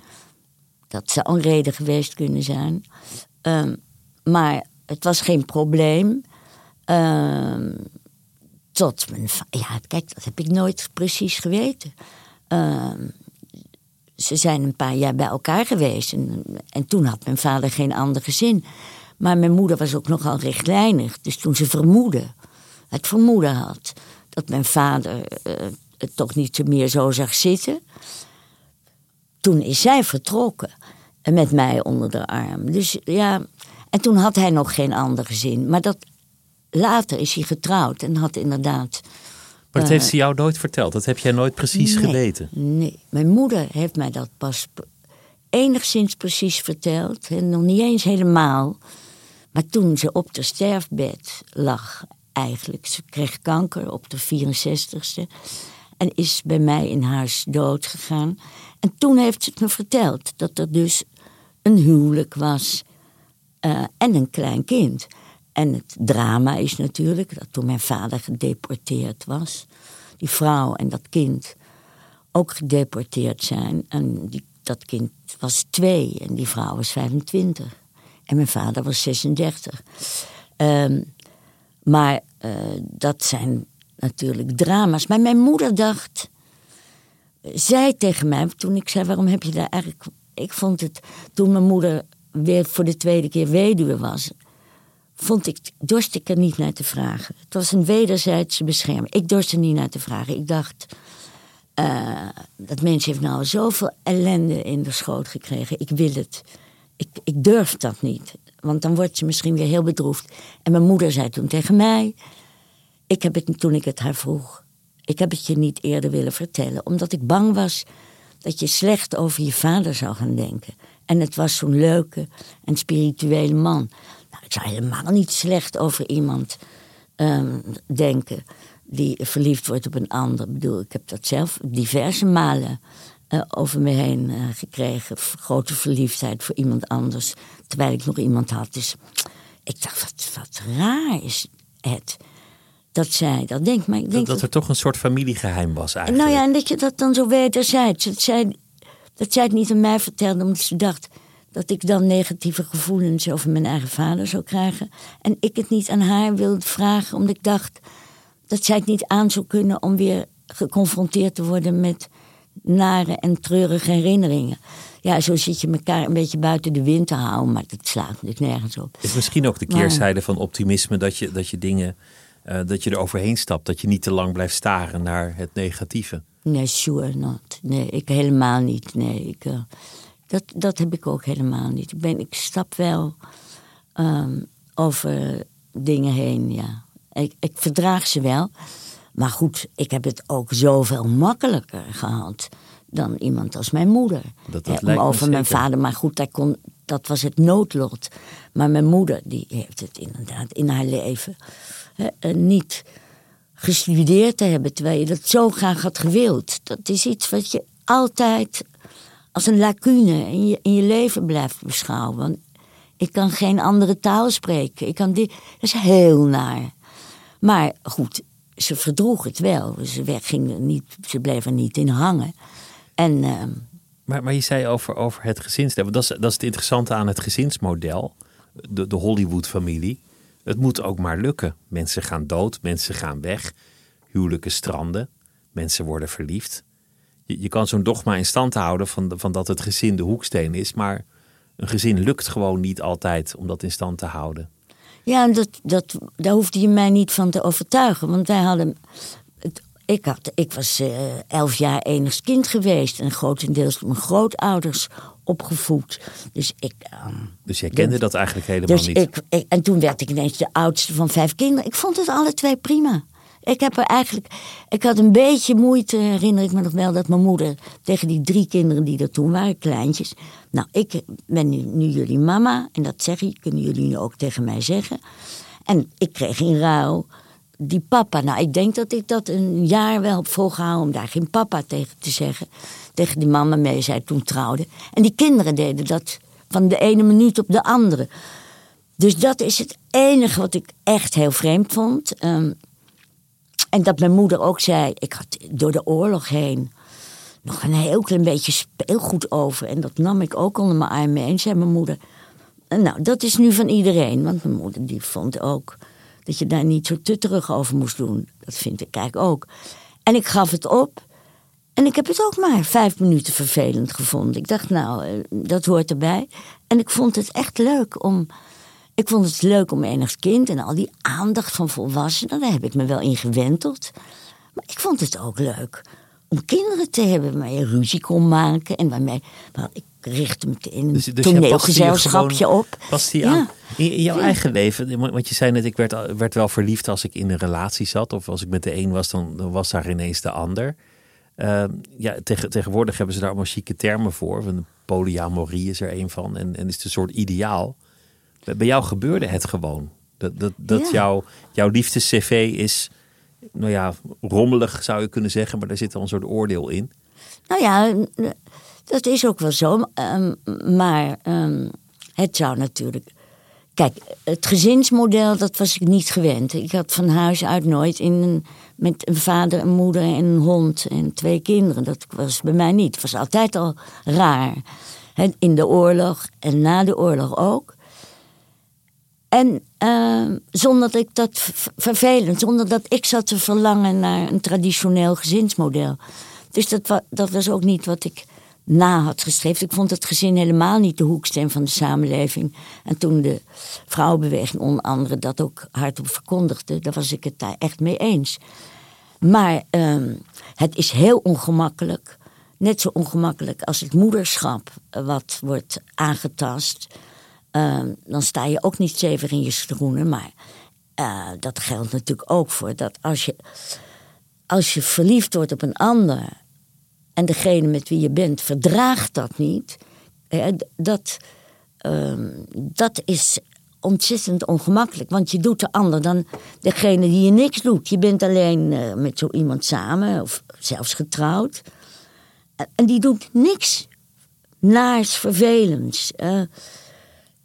Dat zou een reden geweest kunnen zijn. Ehm, maar het was geen probleem. Uh, tot mijn. Ja, kijk, dat heb ik nooit precies geweten. Ehm, ze zijn een paar jaar bij elkaar geweest. En, en toen had mijn vader geen ander gezin. Maar mijn moeder was ook nogal rechtlijnig. Dus toen ze vermoedde, het vermoeden had dat mijn vader uh, het toch niet meer zo zag zitten. Toen is zij vertrokken. En met mij onder de arm. Dus ja, en toen had hij nog geen ander gezin. Maar dat, later is hij getrouwd en had inderdaad maar dat heeft ze jou nooit verteld? Dat heb jij nooit precies geweten? Nee, mijn moeder heeft mij dat pas enigszins precies verteld. En nog niet eens helemaal. Maar toen ze op de sterfbed lag, eigenlijk. Ze kreeg kanker op de 64ste. En is bij mij in huis dood gegaan. En toen heeft ze het me verteld dat er dus een huwelijk was uh, en een klein kind. En het drama is natuurlijk dat toen mijn vader gedeporteerd was, die vrouw en dat kind ook gedeporteerd zijn. En die, dat kind was twee en die vrouw was 25. En mijn vader was 36. Um, maar uh, dat zijn natuurlijk drama's. Maar mijn moeder dacht, zei tegen mij, toen ik zei: waarom heb je daar eigenlijk. Ik vond het, toen mijn moeder weer voor de tweede keer weduwe was, vond ik, dorst ik er niet naar te vragen. Het was een wederzijdse bescherming. Ik dorst er niet naar te vragen. Ik dacht, uh, dat mens heeft nou zoveel ellende in de schoot gekregen. Ik wil het. Ik, ik durf dat niet. Want dan wordt ze misschien weer heel bedroefd. En mijn moeder zei toen tegen mij... Ik heb het toen ik het haar vroeg... Ik heb het je niet eerder willen vertellen. Omdat ik bang was dat je slecht over je vader zou gaan denken. En het was zo'n leuke en spirituele man. Nou, ik zou helemaal niet slecht over iemand um, denken die verliefd wordt op een ander. Ik bedoel, ik heb dat zelf diverse malen uh, over me heen uh, gekregen. Grote verliefdheid voor iemand anders, terwijl ik nog iemand had. Dus ik dacht, wat, wat raar is het dat zij dat denkt. Maar ik denk dat, dat er toch een soort familiegeheim was eigenlijk. Nou ja, en dat je dat dan zo wederzijds. Dat zij, dat zij het niet aan mij vertelde, omdat ze dacht dat ik dan negatieve gevoelens over mijn eigen vader zou krijgen. En ik het niet aan haar wilde vragen, omdat ik dacht dat zij het niet aan zou kunnen om weer geconfronteerd te worden met nare en treurige herinneringen. Ja, zo zit je elkaar een beetje buiten de wind te houden, maar dat slaat natuurlijk nergens op. Is misschien ook de keerzijde van optimisme dat je, dat je dingen, uh, dat je er overheen stapt, dat je niet te lang blijft staren naar het negatieve? Nee, sure not. Nee, ik helemaal niet. Nee, ik, uh, dat, dat heb ik ook helemaal niet. Ik, ben, ik stap wel um, over dingen heen, ja. Ik, ik verdraag ze wel. Maar goed, ik heb het ook zoveel makkelijker gehad dan iemand als mijn moeder. Dat, dat eh, over mijn vader, maar goed, dat, kon, dat was het noodlot. Maar mijn moeder, die heeft het inderdaad in haar leven eh, niet gestudeerd te hebben, terwijl je dat zo graag had gewild. Dat is iets wat je altijd als een lacune in je, in je leven blijft beschouwen. Want ik kan geen andere taal spreken. Ik kan dit, dat is heel naar. Maar goed, ze verdroeg het wel. Ze, gingen niet, ze bleven niet in hangen. En, uh, maar, maar je zei over, over het gezinsleven. Dat is, dat is het interessante aan het gezinsmodel. De, de Hollywood-familie. Het moet ook maar lukken. Mensen gaan dood, mensen gaan weg. Huwelijken stranden. Mensen worden verliefd. Je, je kan zo'n dogma in stand houden van, van dat het gezin de hoeksteen is. Maar een gezin lukt gewoon niet altijd om dat in stand te houden. Ja, dat, dat, daar hoefde je mij niet van te overtuigen. Want wij hadden ik, had, ik was eh, elf jaar enigst kind geweest en grotendeels door mijn grootouders opgevoed. Dus ik. ehm, Dus jij kende dat eigenlijk helemaal dus niet. ik, ik- en toen werd ik ineens de oudste van vijf kinderen. Ik vond het alle twee prima. Ik heb er eigenlijk. Ik had een beetje moeite, herinner ik me nog wel, dat mijn moeder tegen die drie kinderen die er toen waren, kleintjes. Nou, ik ben nu, jullie mama. En dat zeg je, kunnen jullie nu ook tegen mij zeggen. En ik kreeg in ruil die papa. Nou, ik denk dat ik dat een jaar wel heb volgehouden om daar geen papa tegen te zeggen. Tegen die mama mee zij toen trouwde. En die kinderen deden dat van de ene minuut op de andere. Dus dat is het enige wat ik echt heel vreemd vond. Ehm, en dat mijn moeder ook zei, ik had door de oorlog heen nog een heel klein beetje speelgoed over. En dat nam ik ook onder mijn arm mee, zei mijn moeder. En nou, dat is nu van iedereen. Want mijn moeder die vond ook dat je daar niet zo tutterig over moest doen. Dat vind ik eigenlijk ook. En ik gaf het op. En ik heb het ook maar vijf minuten vervelend gevonden. Ik dacht, nou, eh, dat hoort erbij. En ik vond het echt leuk om. Ik vond het leuk om enigst kind en al die aandacht van volwassenen, daar heb ik me wel in gewenteld. Maar ik vond het ook leuk om kinderen te hebben waarmee je ruzie kon maken en waarmee. wel, ik richtte me in een Dus, dus toneelgezelschapje op. Past Ja. aan? In, jouw Ja. eigen leven, want je zei net, ik werd, werd wel verliefd als ik in een relatie zat. Of als ik met de een was, dan, dan was daar ineens de ander. Ehm, ja, tegen, tegenwoordig hebben ze daar allemaal chique termen voor. Van polyamorie is er een van. En, en is het een soort ideaal. Bij jou gebeurde het gewoon. Dat, dat, dat Ja. jouw, jouw liefdes-cv is, nou ja, rommelig zou je kunnen zeggen. Maar daar zit al een soort oordeel in. Nou ja, dat is ook wel zo. ehm, maar ehm, het zou natuurlijk. Kijk, het gezinsmodel, dat was ik niet gewend. Ik had van huis uit nooit in een, met een vader, een moeder en een hond en twee kinderen. Dat was bij mij niet. Het was altijd al raar. In de oorlog en na de oorlog ook. En ehm, zonder dat ik dat vervelend, zonder dat ik zat te verlangen naar een traditioneel gezinsmodel. Dus dat, dat was ook niet wat ik na had geschreven. Ik vond het gezin helemaal niet de hoeksteen van de samenleving. En toen de vrouwenbeweging onder andere dat ook hardop verkondigde, daar was ik het daar echt mee eens. Maar ehm, het is heel ongemakkelijk. Net zo ongemakkelijk als het moederschap eh, wat wordt aangetast. Ehm, dan sta je ook niet stevig in je schoenen. Maar eh, dat geldt natuurlijk ook voor dat als je, als je verliefd wordt op een ander. en degene met wie je bent verdraagt dat niet. dat, ehm, dat is ontzettend ongemakkelijk. Want je doet de ander dan degene die je niks doet. Je bent alleen eh, met zo iemand samen of zelfs getrouwd. En- die doet niks naars, vervelends. eh,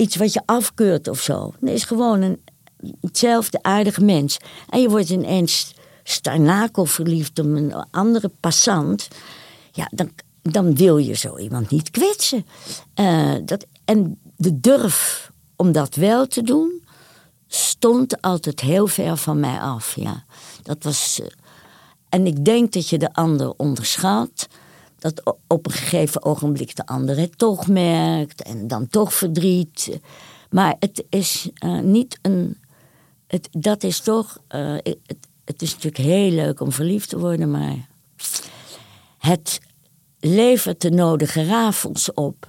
iets wat je afkeurt of zo. Nee, is gewoon een, hetzelfde aardige mens. En je wordt ineens starnakel verliefd op een andere passant. Ja, dan, dan wil je zo iemand niet kwetsen. Eh, dat, en de durf om dat wel te doen, stond altijd heel ver van mij af. Ja. Dat was, eh, en ik denk dat je de ander onderschat. Dat op een gegeven ogenblik de ander het toch merkt en dan toch verdriet. Maar het is eh, niet een. Het, dat is toch. eh, het, het is natuurlijk heel leuk om verliefd te worden, maar. Het levert de nodige rafels op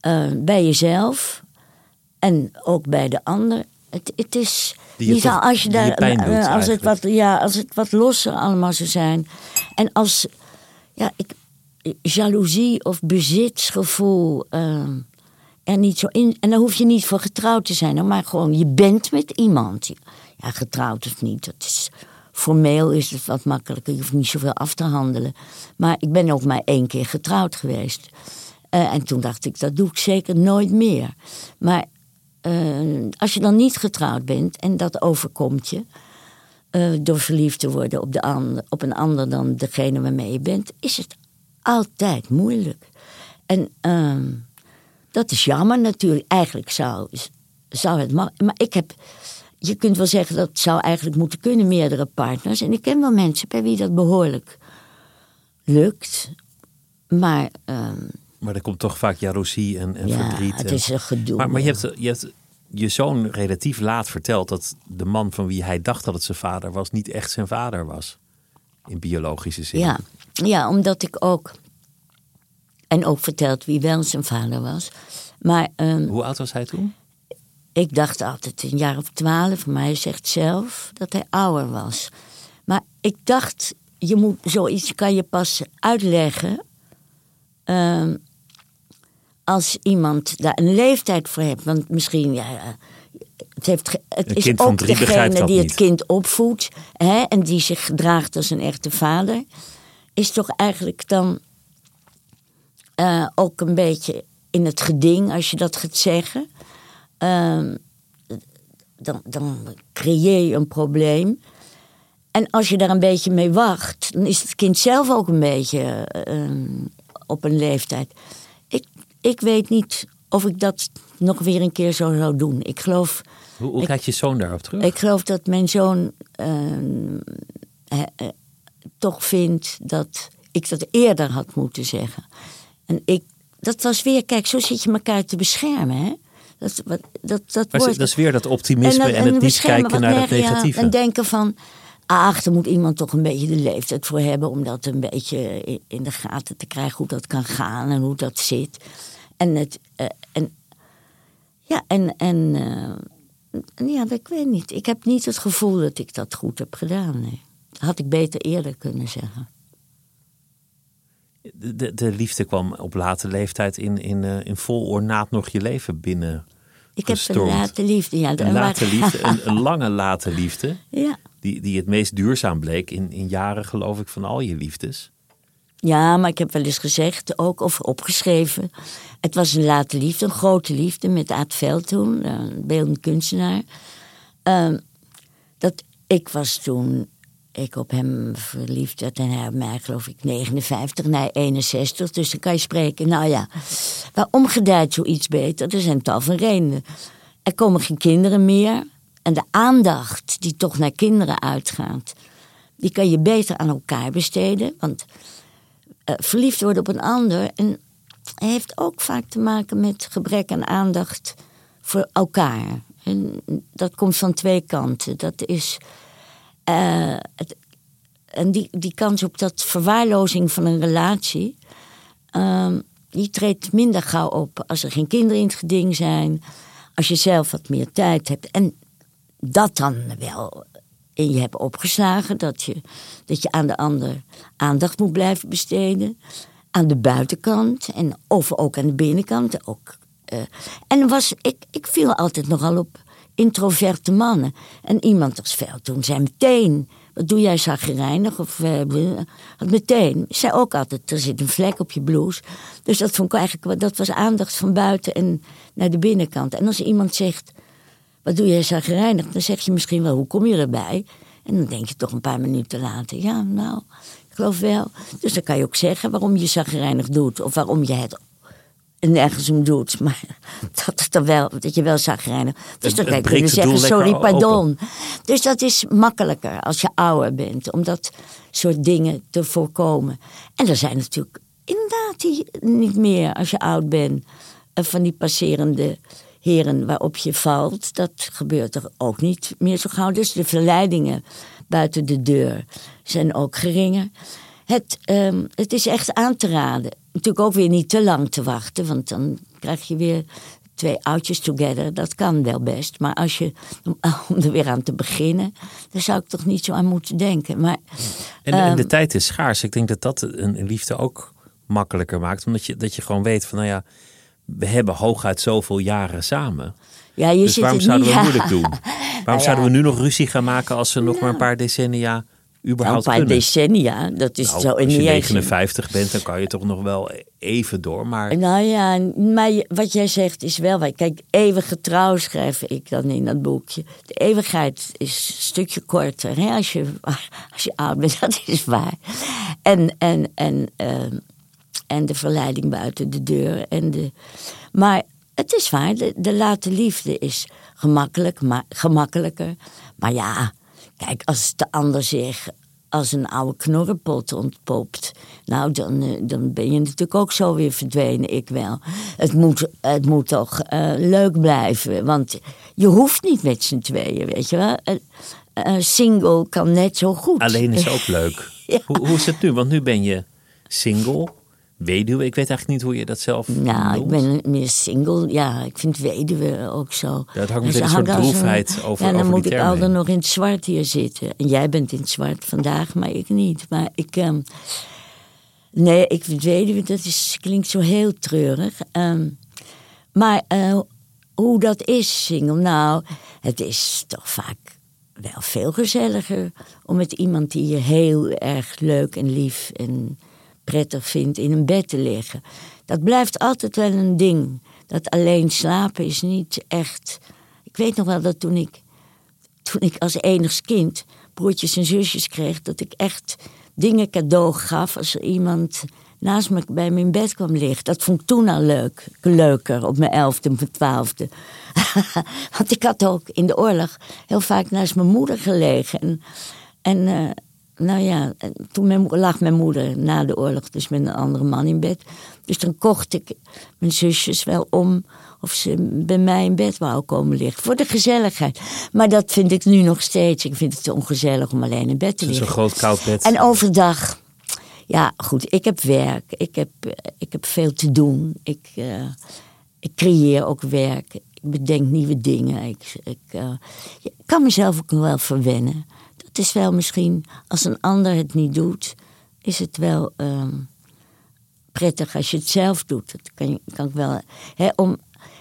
eh, bij jezelf en ook bij de ander. Het, het is je niet toch- als je daar als het wat ja als het wat losser allemaal zou zijn en als ja ik jaloezie of bezitsgevoel eh, er niet zo in en daar hoef je niet voor getrouwd te zijn, maar gewoon je bent met iemand. Ja, getrouwd of niet, dat is formeel is het wat makkelijker. Je hoeft niet zoveel af te handelen. Maar ik ben ook maar één keer getrouwd geweest. Eh, en toen dacht ik, dat doe ik zeker nooit meer. Maar eh, als je dan niet getrouwd bent en dat overkomt je. eh, door verliefd te worden op, de ander, op een ander dan degene waarmee je bent, is het altijd moeilijk. En ehm, dat is jammer natuurlijk. Eigenlijk zou, zou het. ma- Maar ik heb. Je kunt wel zeggen dat het zou eigenlijk moeten kunnen, meerdere partners. En ik ken wel mensen bij wie dat behoorlijk lukt. Maar ehm, Maar er komt toch vaak jaloezie en, en ja, verdriet. het en- is een gedoe. Maar, maar je, hebt, je hebt je zoon relatief laat verteld dat de man van wie hij dacht dat het zijn vader was, niet echt zijn vader was. in biologische zin. Ja, ja, omdat ik ook. En ook verteld wie wel zijn vader was. Maar ehm, Hoe oud was hij toen? ik dacht altijd een jaar of twaalf. Maar hij zegt zelf dat hij ouder was. Maar ik dacht, je moet zoiets kan je pas uitleggen. ehm, als iemand daar een leeftijd voor heeft. Want misschien, ja, het, heeft het is ook degene die het niet. kind opvoedt. Hè, en die zich gedraagt als een echte vader. Is toch eigenlijk dan eh, ook een beetje in het geding, als je dat gaat zeggen. Ehm, dan, dan creëer je een probleem. En als je daar een beetje mee wacht, dan is het kind zelf ook een beetje ehm, op een leeftijd. Ik, ik weet niet of ik dat nog weer een keer zo zou doen. Ik geloof, Hoe, hoe kijkt je zoon daarop terug? ik geloof dat mijn zoon ehm, eh, eh, toch vindt dat ik dat eerder had moeten zeggen. En ik, dat was weer, kijk, zo zit je elkaar te beschermen. Hè? Dat, wat- dat, dat Maar wordt, dat is weer dat optimisme en, dat- het niet kijken naar het ja, negatieve. en denken van, ach, moet iemand toch een beetje de leeftijd voor hebben... om dat een beetje in- in de gaten te krijgen hoe dat kan gaan en hoe dat zit. En het... eh, en, ja, en... en eh, ja, dat- ik weet niet. Ik heb niet het gevoel dat ik dat goed heb gedaan. Nee. Had ik beter eerder kunnen zeggen. De, de, de liefde kwam op late leeftijd in, in, eh, in vol ornaat nog je leven binnen. Ik heb een late liefde. Ja, Een late liefde, een, een lange late liefde. ja. Die, die het meest duurzaam bleek in, in jaren, geloof ik, van al je liefdes. Ja, maar ik heb wel eens gezegd, ook of opgeschreven. Het was een late liefde, een grote liefde met Aad Veldhoen, een beeldend kunstenaar. Ehm, dat ik was toen, ik op hem verliefd werd en hij op mij geloof ik 59, nee 61. Dus dan kan je spreken, nou ja, waarom gedijt zoiets beter? Er zijn tal van redenen. Er komen geen kinderen meer en de aandacht die toch naar kinderen uitgaat... die kan je beter aan elkaar besteden, want eh, verliefd worden op een ander. En heeft ook vaak te maken met gebrek aan aandacht voor elkaar. En dat komt van twee kanten. Dat is. Eh, en die, die kans op dat verwaarlozing van een relatie. ehm, die treedt minder gauw op als er geen kinderen in het geding zijn. Als je zelf wat meer tijd hebt. En dat dan wel in je hebt opgeslagen. Dat je, dat je aan de ander aandacht moet blijven besteden. Aan de buitenkant en of ook aan de binnenkant. Ook, eh. en was, ik, ik viel altijd nogal op introverte mannen. En iemand als Veldtoen zei meteen... Wat doe jij zagrijnig? Of had meteen. Zei ook altijd, er zit een vlek op je blouse. Dus dat vond ik eigenlijk, dat was aandacht van buiten en naar de binnenkant. En als iemand zegt, wat doe jij zagrijnig? Dan zeg je misschien wel, hoe kom je erbij? En dan denk je toch een paar minuten later, ja, nou, ik geloof wel. Dus dan kan je ook zeggen waarom je zagrijnig doet. Of waarom je het nergens om doet. Maar dat, het wel, dat je wel zagrijnig... Dus Het- dan kan je zeggen, sorry, pardon. Dus dat is makkelijker als je ouder bent. Om dat soort dingen te voorkomen. En er zijn natuurlijk inderdaad die niet meer als je oud bent... eh, van die passerende heren waarop je valt. Dat gebeurt er ook niet meer zo gauw. Dus de verleidingen buiten de deur zijn ook geringer. Het, ehm, het is echt aan te raden. Natuurlijk ook weer niet te lang te wachten, want dan krijg je weer twee oudjes together. Dat kan wel best. Maar als je, om, er weer aan te beginnen, daar zou ik toch niet zo aan moeten denken. Maar En, en de Ehm. tijd is schaars. Ik denk dat dat een, liefde ook makkelijker maakt. Omdat je, dat je gewoon weet van, nou ja, we hebben hooguit zoveel jaren samen. ja, je Dus zit waarom het zouden we niet, moeilijk doen? Waarom zouden we ja. nu nog ruzie gaan maken als we nog maar een paar decennia Nou, een paar decennia, dat is Nou, zo als je niet eens- 59 bent, dan kan je toch nog wel even door. Maar Nou ja, maar wat jij zegt is wel waar. Kijk, eeuwige trouw schrijf ik dan in dat boekje. De eeuwigheid is een stukje korter hè, als, je, als je oud bent, dat is waar. En, en, en, ehm, en de verleiding buiten de deur. En de, maar het is waar, de, de late liefde is gemakkelijk, maar, gemakkelijker. Maar ja, kijk, als de ander zich als een oude knorrenpot ontpopt. Nou, dan, eh, dan ben je natuurlijk ook zo weer verdwenen, ik wel. Het moet, het moet toch eh, leuk blijven. Want je hoeft niet met z'n tweeën, weet je wel. Single kan net zo goed. Alleen is ook leuk. Ja. hoe, hoe is het nu? Want nu ben je single, weduwe. Ik weet eigenlijk niet hoe je dat zelf Nou, ik ben meer single. Ja, ik vind weduwe ook zo. Het hangt meteen ze een soort droefheid over- Ja, dan over moet ik altijd nog in het zwart hier zitten. En jij bent in het zwart vandaag, maar ik niet. Maar ik... ehm, nee, ik vind weduwe, dat is, klinkt zo heel treurig. Ehm, maar eh, hoe dat is, single? Nou, het is toch vaak wel veel gezelliger... om met iemand die je heel erg leuk en lief en prettig vindt... in een bed te liggen. Dat blijft altijd wel een ding. Dat alleen slapen is niet echt... Ik weet nog wel dat toen ik, toen ik als enigst kind broertjes en zusjes kreeg... dat ik echt dingen cadeau gaf als er iemand naast me bij me in bed kwam liggen. Dat vond ik toen al leuk. Leuker, op mijn elfde, mijn twaalfde. Want ik had ook in de oorlog heel vaak naast mijn moeder gelegen. En, en eh, nou ja, en toen mijn, lag mijn moeder na de oorlog dus met een andere man in bed. Dus dan kocht ik mijn zusjes wel om of ze bij mij in bed wou komen liggen. Voor de gezelligheid. Maar dat vind ik nu nog steeds. Ik vind het te ongezellig om alleen in bed te liggen. een groot koud bed. En overdag, ja goed, ik heb werk, ik heb, eh, ik heb veel te doen. Ik, eh, ik creëer ook werk, ik bedenk nieuwe dingen. Ik, ik eh, ik kan mezelf ook nog wel verwennen. Dat is wel misschien, als een ander het niet doet, is het wel ehm, prettig als je het zelf doet. Dat kan, kan ik wel. Om,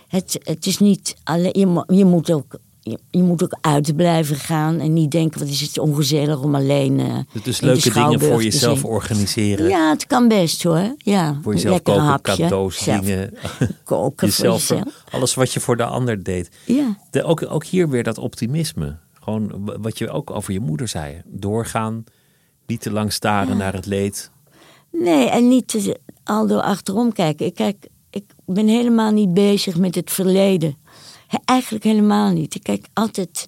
het, het is niet alleen, je, mo- je moet ook. Je, moet ook uit blijven gaan en niet denken: wat is het ongezellig om alleen. eh, dus leuke dingen voor jezelf organiseren. Ja, het kan best hoor. Ja, Voor jezelf koken, hapje. cadeaus, Zelf dingen. Koken jezelf, voor jezelf. Alles wat je voor de ander deed. Ja. De, ook, ook hier weer dat optimisme. Gewoon wat je ook over je moeder zei. Doorgaan, niet te lang staren naar het leed. Nee, en niet te, al door achterom kijken. Ik, kijk, ik ben helemaal niet bezig met het verleden. He- eigenlijk helemaal niet. Ik kijk altijd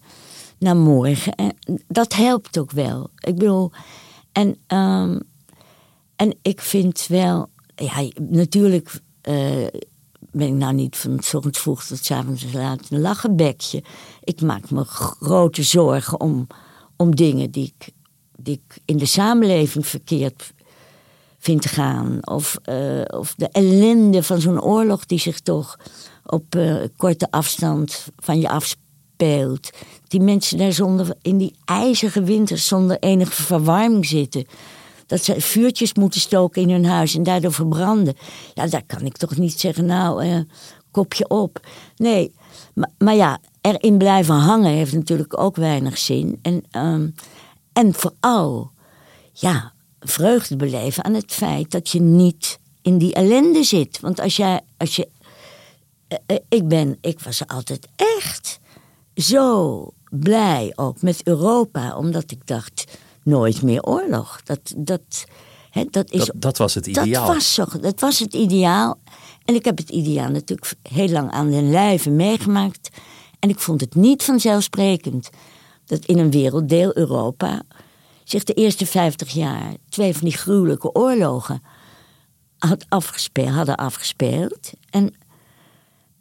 naar morgen. En dat helpt ook wel. Ik bedoel, en, ehm, en ik vind wel, ja, natuurlijk eh, ben ik nou niet van s ochtends vroeg tot 's avonds laat een lachenbekje. Ik maak me grote zorgen om, om dingen die ik, die ik in de samenleving verkeerd vindt gaan. Of, eh, of de ellende van zo'n oorlog die zich toch op eh, korte afstand van je afspeelt. Die mensen daar zonder, in die ijzige winters zonder enige verwarming zitten. Dat ze vuurtjes moeten stoken in hun huis en daardoor verbranden. Ja, daar kan ik toch niet zeggen, nou, eh, kopje op. Nee, maar, maar ja, erin blijven hangen heeft natuurlijk ook weinig zin. En, ehm, en vooral, ja, vreugde beleven aan het feit dat je niet in die ellende zit. Want als jij, als je, eh, eh, ik ben, ik was altijd echt zo blij ook met Europa, omdat ik dacht, nooit meer oorlog. Dat, dat, hè, dat is Dat, dat was het ideaal. dat was, zo, dat was het ideaal. En ik heb het ideaal natuurlijk heel lang aan den lijve meegemaakt. En ik vond het niet vanzelfsprekend dat in een werelddeel Europa zich de eerste 50 jaar twee van die gruwelijke oorlogen had afgespeeld, hadden afgespeeld. En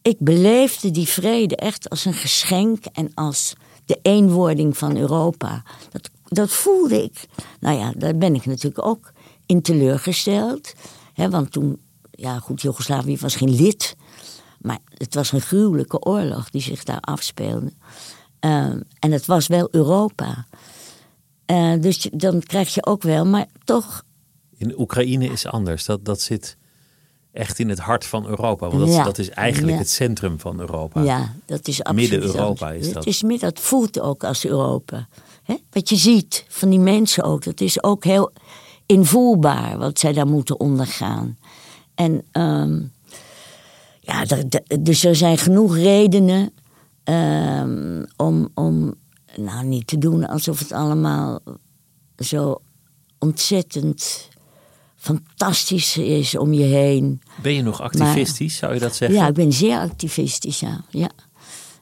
ik beleefde die vrede echt als een geschenk en als de eenwording van Europa. Dat, dat voelde ik. Nou ja, daar ben ik natuurlijk ook in teleurgesteld. Hè, want toen, ja goed, Joegoslavië was geen lid. Maar het was een gruwelijke oorlog die zich daar afspeelde. Ehm, en het was wel Europa. Eh, dus dan krijg je ook wel, maar toch In Oekraïne is anders. Dat, dat zit echt in het hart van Europa. Want dat, Ja. dat is eigenlijk Ja. het centrum van Europa. Ja, dat is absoluut. Midden-Europa is dat. Het is midden, dat voelt ook als Europa. Hè? Wat je ziet van die mensen ook, dat is ook heel invoelbaar wat zij daar moeten ondergaan. En ehm, ja, dus er zijn genoeg redenen ehm, om, om nou niet te doen alsof het allemaal zo ontzettend fantastisch is om je heen. Ben je nog activistisch, zou je dat zeggen? Ja, ik ben zeer activistisch, ja. ja.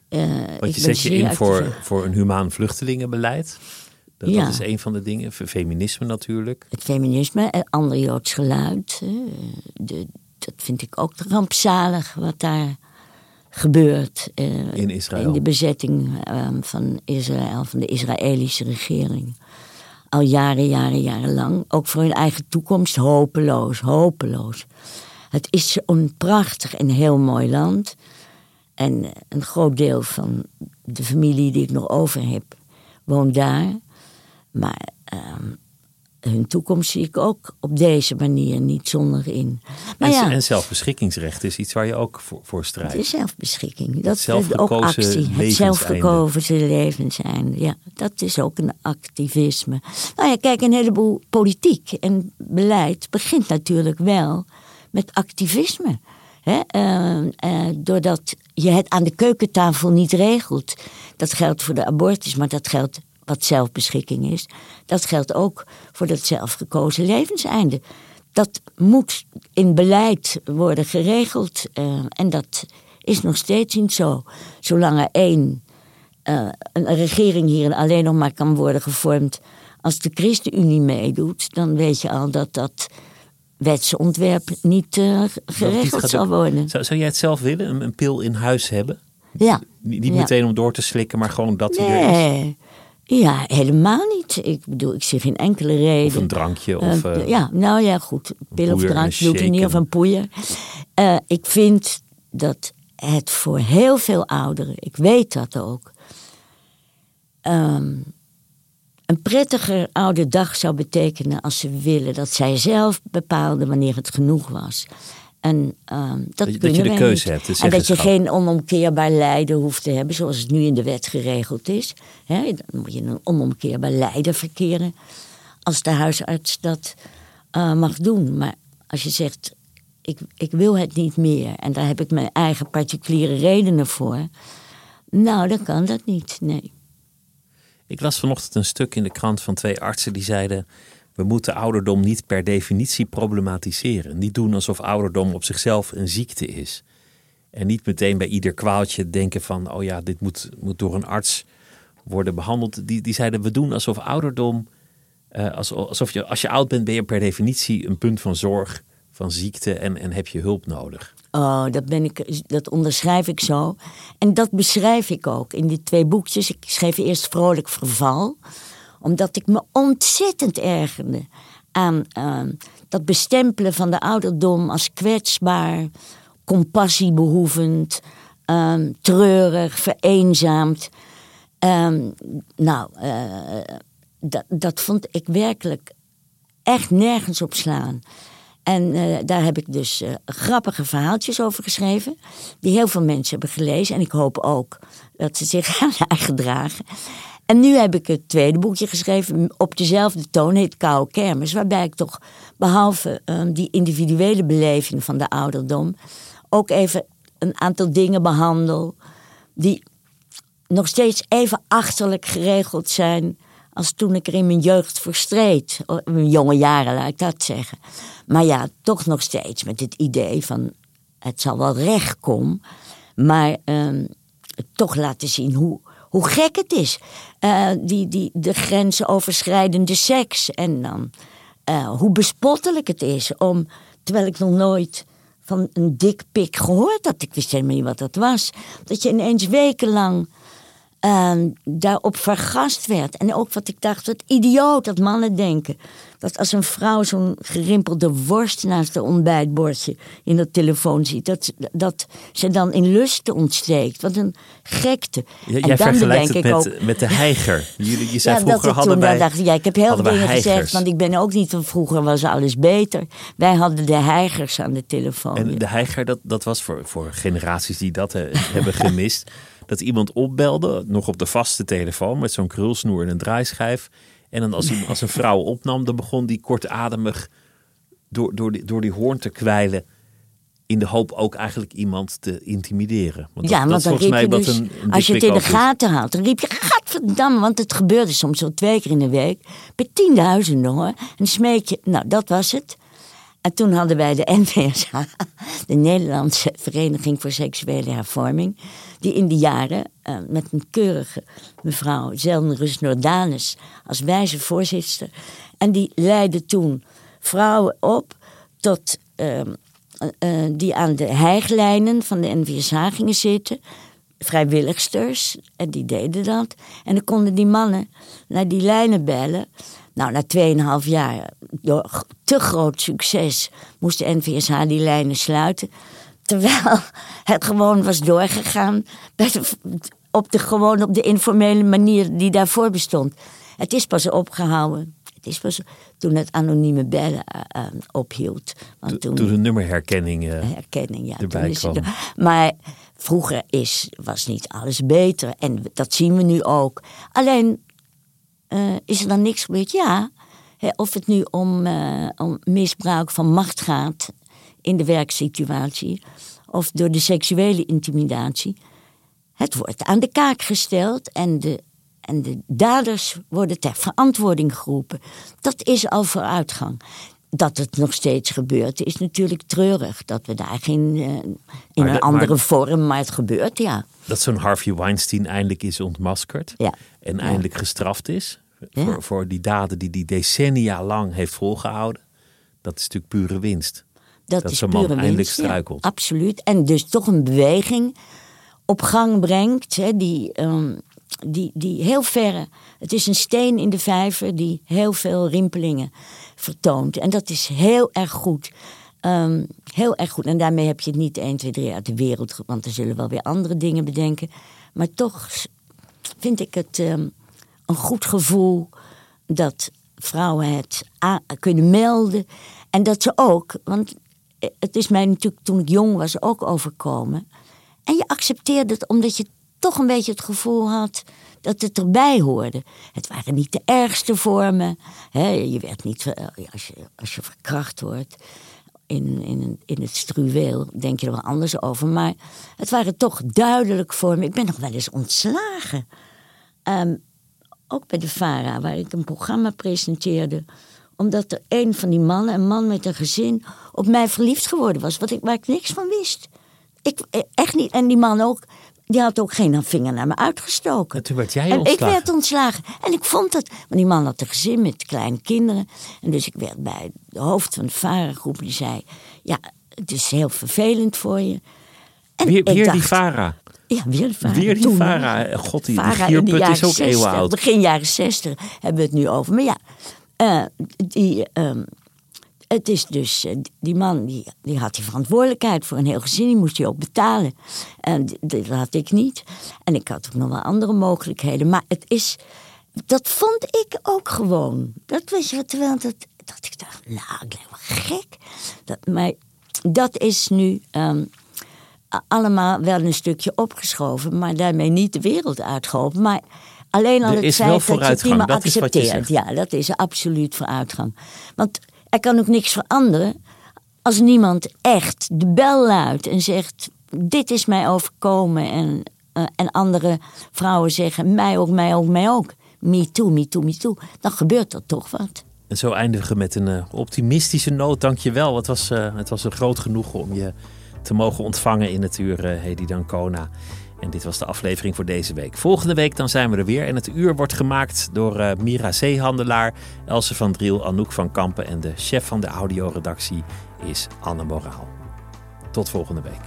Eh, Want je zet je in voor, voor een humaan vluchtelingenbeleid. Dat, Ja. dat is een van de dingen. Feminisme natuurlijk. Het feminisme, en ander Joods geluid. De, dat vind ik ook rampzalig wat daar gebeurd. uh, in Israël. In de bezetting um, van Israël, van de Israëlische regering. Al jaren, jaren, jaren lang. Ook voor hun eigen toekomst hopeloos, hopeloos. Het is een prachtig en heel mooi land. En een groot deel van de familie die ik nog over heb, woont daar. Maar um, hun toekomst zie ik ook op deze manier niet zonder in. Maar en, ja, en zelfbeschikkingsrecht is iets waar je ook voor, voor strijdt. Het is zelfbeschikking. Dat is ook actie. Het zelfgekozen levenseinde. Ja, dat is ook een activisme. Nou ja, kijk, een heleboel politiek en beleid begint natuurlijk wel met activisme. Uh, uh, doordat je het aan de keukentafel niet regelt. Dat geldt voor de abortus, maar dat geldt wat zelfbeschikking is. Dat geldt ook voor dat zelfgekozen levenseinde. Dat moet in beleid worden geregeld. Uh, en dat is nog steeds niet zo. Zolang er één, een regering hier alleen nog maar kan worden gevormd als de ChristenUnie meedoet, dan weet je al dat dat wetsontwerp niet uh, geregeld zal worden. Zou, zou jij het zelf willen, een, een pil in huis hebben? Ja. Niet, niet meteen om door te slikken, maar gewoon dat hij nee. er is? Ja, helemaal niet. Ik bedoel, ik zie geen enkele reden. Of een drankje of... Uh, ja, nou ja, goed. Pil of drankje doet er niet, of een poeier. Uh, ik vind dat het voor heel veel ouderen, ik weet dat ook... Um, een prettiger oude dag zou betekenen als ze willen dat zij zelf bepaalden wanneer het genoeg was. En um, dat, dat, dat je de keuze hebt. En dat je geen onomkeerbaar lijden hoeft te hebben, zoals het nu in de wet geregeld is. He, dan moet je een onomkeerbaar lijden verkeren als de huisarts dat uh, mag doen. Maar als je zegt, ik, ik wil het niet meer en daar heb ik mijn eigen particuliere redenen voor. Nou, dan kan dat niet, nee. Ik las vanochtend een stuk in de krant van twee artsen die zeiden: we moeten ouderdom niet per definitie problematiseren. Niet doen alsof ouderdom op zichzelf een ziekte is. En niet meteen bij ieder kwaaltje denken van: oh ja, dit moet, moet door een arts worden behandeld. Die, die zeiden: we doen alsof ouderdom, uh, alsof je als je oud bent, ben je per definitie een punt van zorg, van ziekte en, en heb je hulp nodig. Oh, dat, ben ik, dat onderschrijf ik zo. En dat beschrijf ik ook in die twee boekjes. Ik schreef eerst Vrolijk Verval, omdat ik me ontzettend ergerde aan uh, dat bestempelen van de ouderdom als kwetsbaar, compassiebehoevend, uh, treurig, vereenzaamd. Uh, nou, eh, dat, dat vond ik werkelijk echt nergens op slaan. En uh, daar heb ik dus uh, grappige verhaaltjes over geschreven. Die heel veel mensen hebben gelezen. En ik hoop ook dat ze zich gaan gedragen. En nu heb ik het tweede boekje geschreven op dezelfde toon, heet Koude Kermis. Waarbij ik toch, behalve uh, die individuele beleving van de ouderdom, ook even een aantal dingen behandel. Die nog steeds even achterlijk geregeld zijn als toen ik er in mijn jeugd voor streed. Mijn jonge jaren, laat ik dat zeggen. Maar ja, toch nog steeds met het idee van het zal wel recht komen. Maar uh, toch laten zien hoe, hoe gek het is. Uh, die, die, de grenzen overschrijdende seks. En dan uh, hoe bespottelijk het is om, terwijl ik nog nooit van een dikpik gehoord had. Ik wist helemaal niet wat dat was. Dat je ineens wekenlang uh, daarop vergast werd. En ook wat ik dacht, wat idioot dat mannen denken. Dat als een vrouw zo'n gerimpelde worst naast het ontbijtbordje in de telefoon ziet, dat, dat ze dan in lust ontsteekt. Wat een gekte. Jij vergelijkt het met, ook, met de heiger. Jullie, je zei ja, vroeger dat hadden toen wij, dacht, ja, ik heb heel veel dingen gezegd, want ik ben ook niet van vroeger was alles beter. Wij hadden de heigers aan de telefoon. En de heiger, dat, dat was voor, voor generaties die dat he, hebben gemist dat iemand opbelde, nog op de vaste telefoon met zo'n krulsnoer en een draaischijf. En dan als, als een vrouw opnam, dan begon die kortademig door, door, die, door die hoorn te kwijlen. In de hoop ook eigenlijk iemand te intimideren. Want ja, dat, want dat dan riep mij je dus, een, een als je het in de gaten had, dan riep je, gadverdamme, want het gebeurde soms zo twee keer in de week. Bij tienduizenden hoor. En smeek je, nou dat was het. En toen hadden wij de NVSH, de Nederlandse Vereniging voor Seksuele Hervorming, die in die jaren uh, met een keurige mevrouw Zeldenrus Nordanus als wijze voorzitter. En die leidde toen vrouwen op tot uh, eh, die aan de hijglijnen van de NVSH gingen zitten. Vrijwilligsters, en die deden dat. En dan konden die mannen naar die lijnen bellen. Nou, na 2,5 jaar, door te groot succes, moest de NVSH die lijnen sluiten. Terwijl het gewoon was doorgegaan op de, gewoon op de informele manier die daarvoor bestond. Het is pas opgehouden. Het is pas toen het anonieme bellen uh, ophield. Want toen, toen de nummerherkenning uh, herkenning, ja, erbij kwam. maar vroeger is, was niet alles beter. En dat zien we nu ook. Alleen uh, is er dan niks gebeurd? Ja. of het nu om, om misbruik van macht gaat in de werksituatie. Of door de seksuele intimidatie. Het wordt aan de kaak gesteld en de, en de daders worden ter verantwoording geroepen. Dat is al vooruitgang. Dat het nog steeds gebeurt is natuurlijk treurig. Dat we daar geen. Uh, in een andere vorm, maar het gebeurt, ja. Dat zo'n Harvey Weinstein eindelijk is ontmaskerd. Ja. En eindelijk gestraft is. Voor, voor die daden die hij decennia lang heeft volgehouden. Dat is natuurlijk pure winst. Dat, dat is zo'n pure man winst, eindelijk struikelt. absoluut. En dus toch een beweging op gang brengt. Hè, die, um, die, die heel verre. Het is een steen in de vijver die heel veel rimpelingen vertoont. En dat is heel erg goed. Um, heel erg goed. En daarmee heb je het niet 1, 2, 3 uit de wereld. Want er zullen wel weer andere dingen bedenken. Maar toch vind ik het um, een goed gevoel dat vrouwen het kunnen melden. En dat ze ook, want het is mij natuurlijk toen ik jong was ook overkomen. En je accepteerde het omdat je toch een beetje het gevoel had dat het erbij hoorde. Het waren niet de ergste vormen. Hè? Je werd niet, eh, als je, als je verkracht wordt in, in, in het struweel, denk je er wel anders over. Maar het waren toch duidelijk vormen. Ik ben nog wel eens ontslagen. Um, ook bij de VARA, waar ik een programma presenteerde omdat er een van die mannen, een man met een gezin, op mij verliefd geworden was. Wat ik, waar ik niks van wist. Ik, eh, echt niet. En die man ook, die had ook geen vinger naar me uitgestoken. En toen werd jij en ontslagen? ik werd ontslagen. En ik vond het. Maar die man had een gezin met kleine kinderen. En dus ik werd bij de hoofd van de varengroep. Die zei, ja, het is heel vervelend voor je. En weer weer die Vara. Ja, weer Vara. Weer die Toen, Vara. God, die, Vara die in jaren is ook 60, eeuwen oud. Begin jaren zestig hebben we het nu over. Maar ja, uh, die, um, het is dus, uh, die man die, die had die verantwoordelijkheid voor een heel gezin, die moest hij ook betalen. En dat had ik niet. En ik had ook nog wel andere mogelijkheden. Maar het is, dat vond ik ook gewoon. Dat was je, terwijl dat, dat ik dacht, nou, ik lijk wel gek. Dat, maar dat is nu um, allemaal wel een stukje opgeschoven, maar daarmee niet de wereld uitgeholpen. Maar Alleen al Er het feit dat je het niet meer dat accepteert. Ja, dat is absoluut vooruitgang. Want er kan ook niks veranderen als niemand echt de bel luidt en zegt: Dit is mij overkomen. En, uh, en andere vrouwen zeggen: Mij ook, mij ook, mij ook. Me too, me too, me too. Dan gebeurt er toch wat. En zo eindigen we met een uh, optimistische noot. Dank je wel. Het was, uh, het was een groot genoegen om je te mogen ontvangen in het uur, Hedy Dancona. En dit was de aflevering voor deze week. Volgende week dan zijn we er weer. En het uur wordt gemaakt door uh, Mira Zeehandelaar, Else van Driel, Anouk van Kampen. En de chef van de audioredactie is Anne Moraal. Tot volgende week.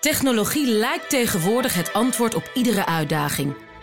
Technologie lijkt tegenwoordig het antwoord op iedere uitdaging.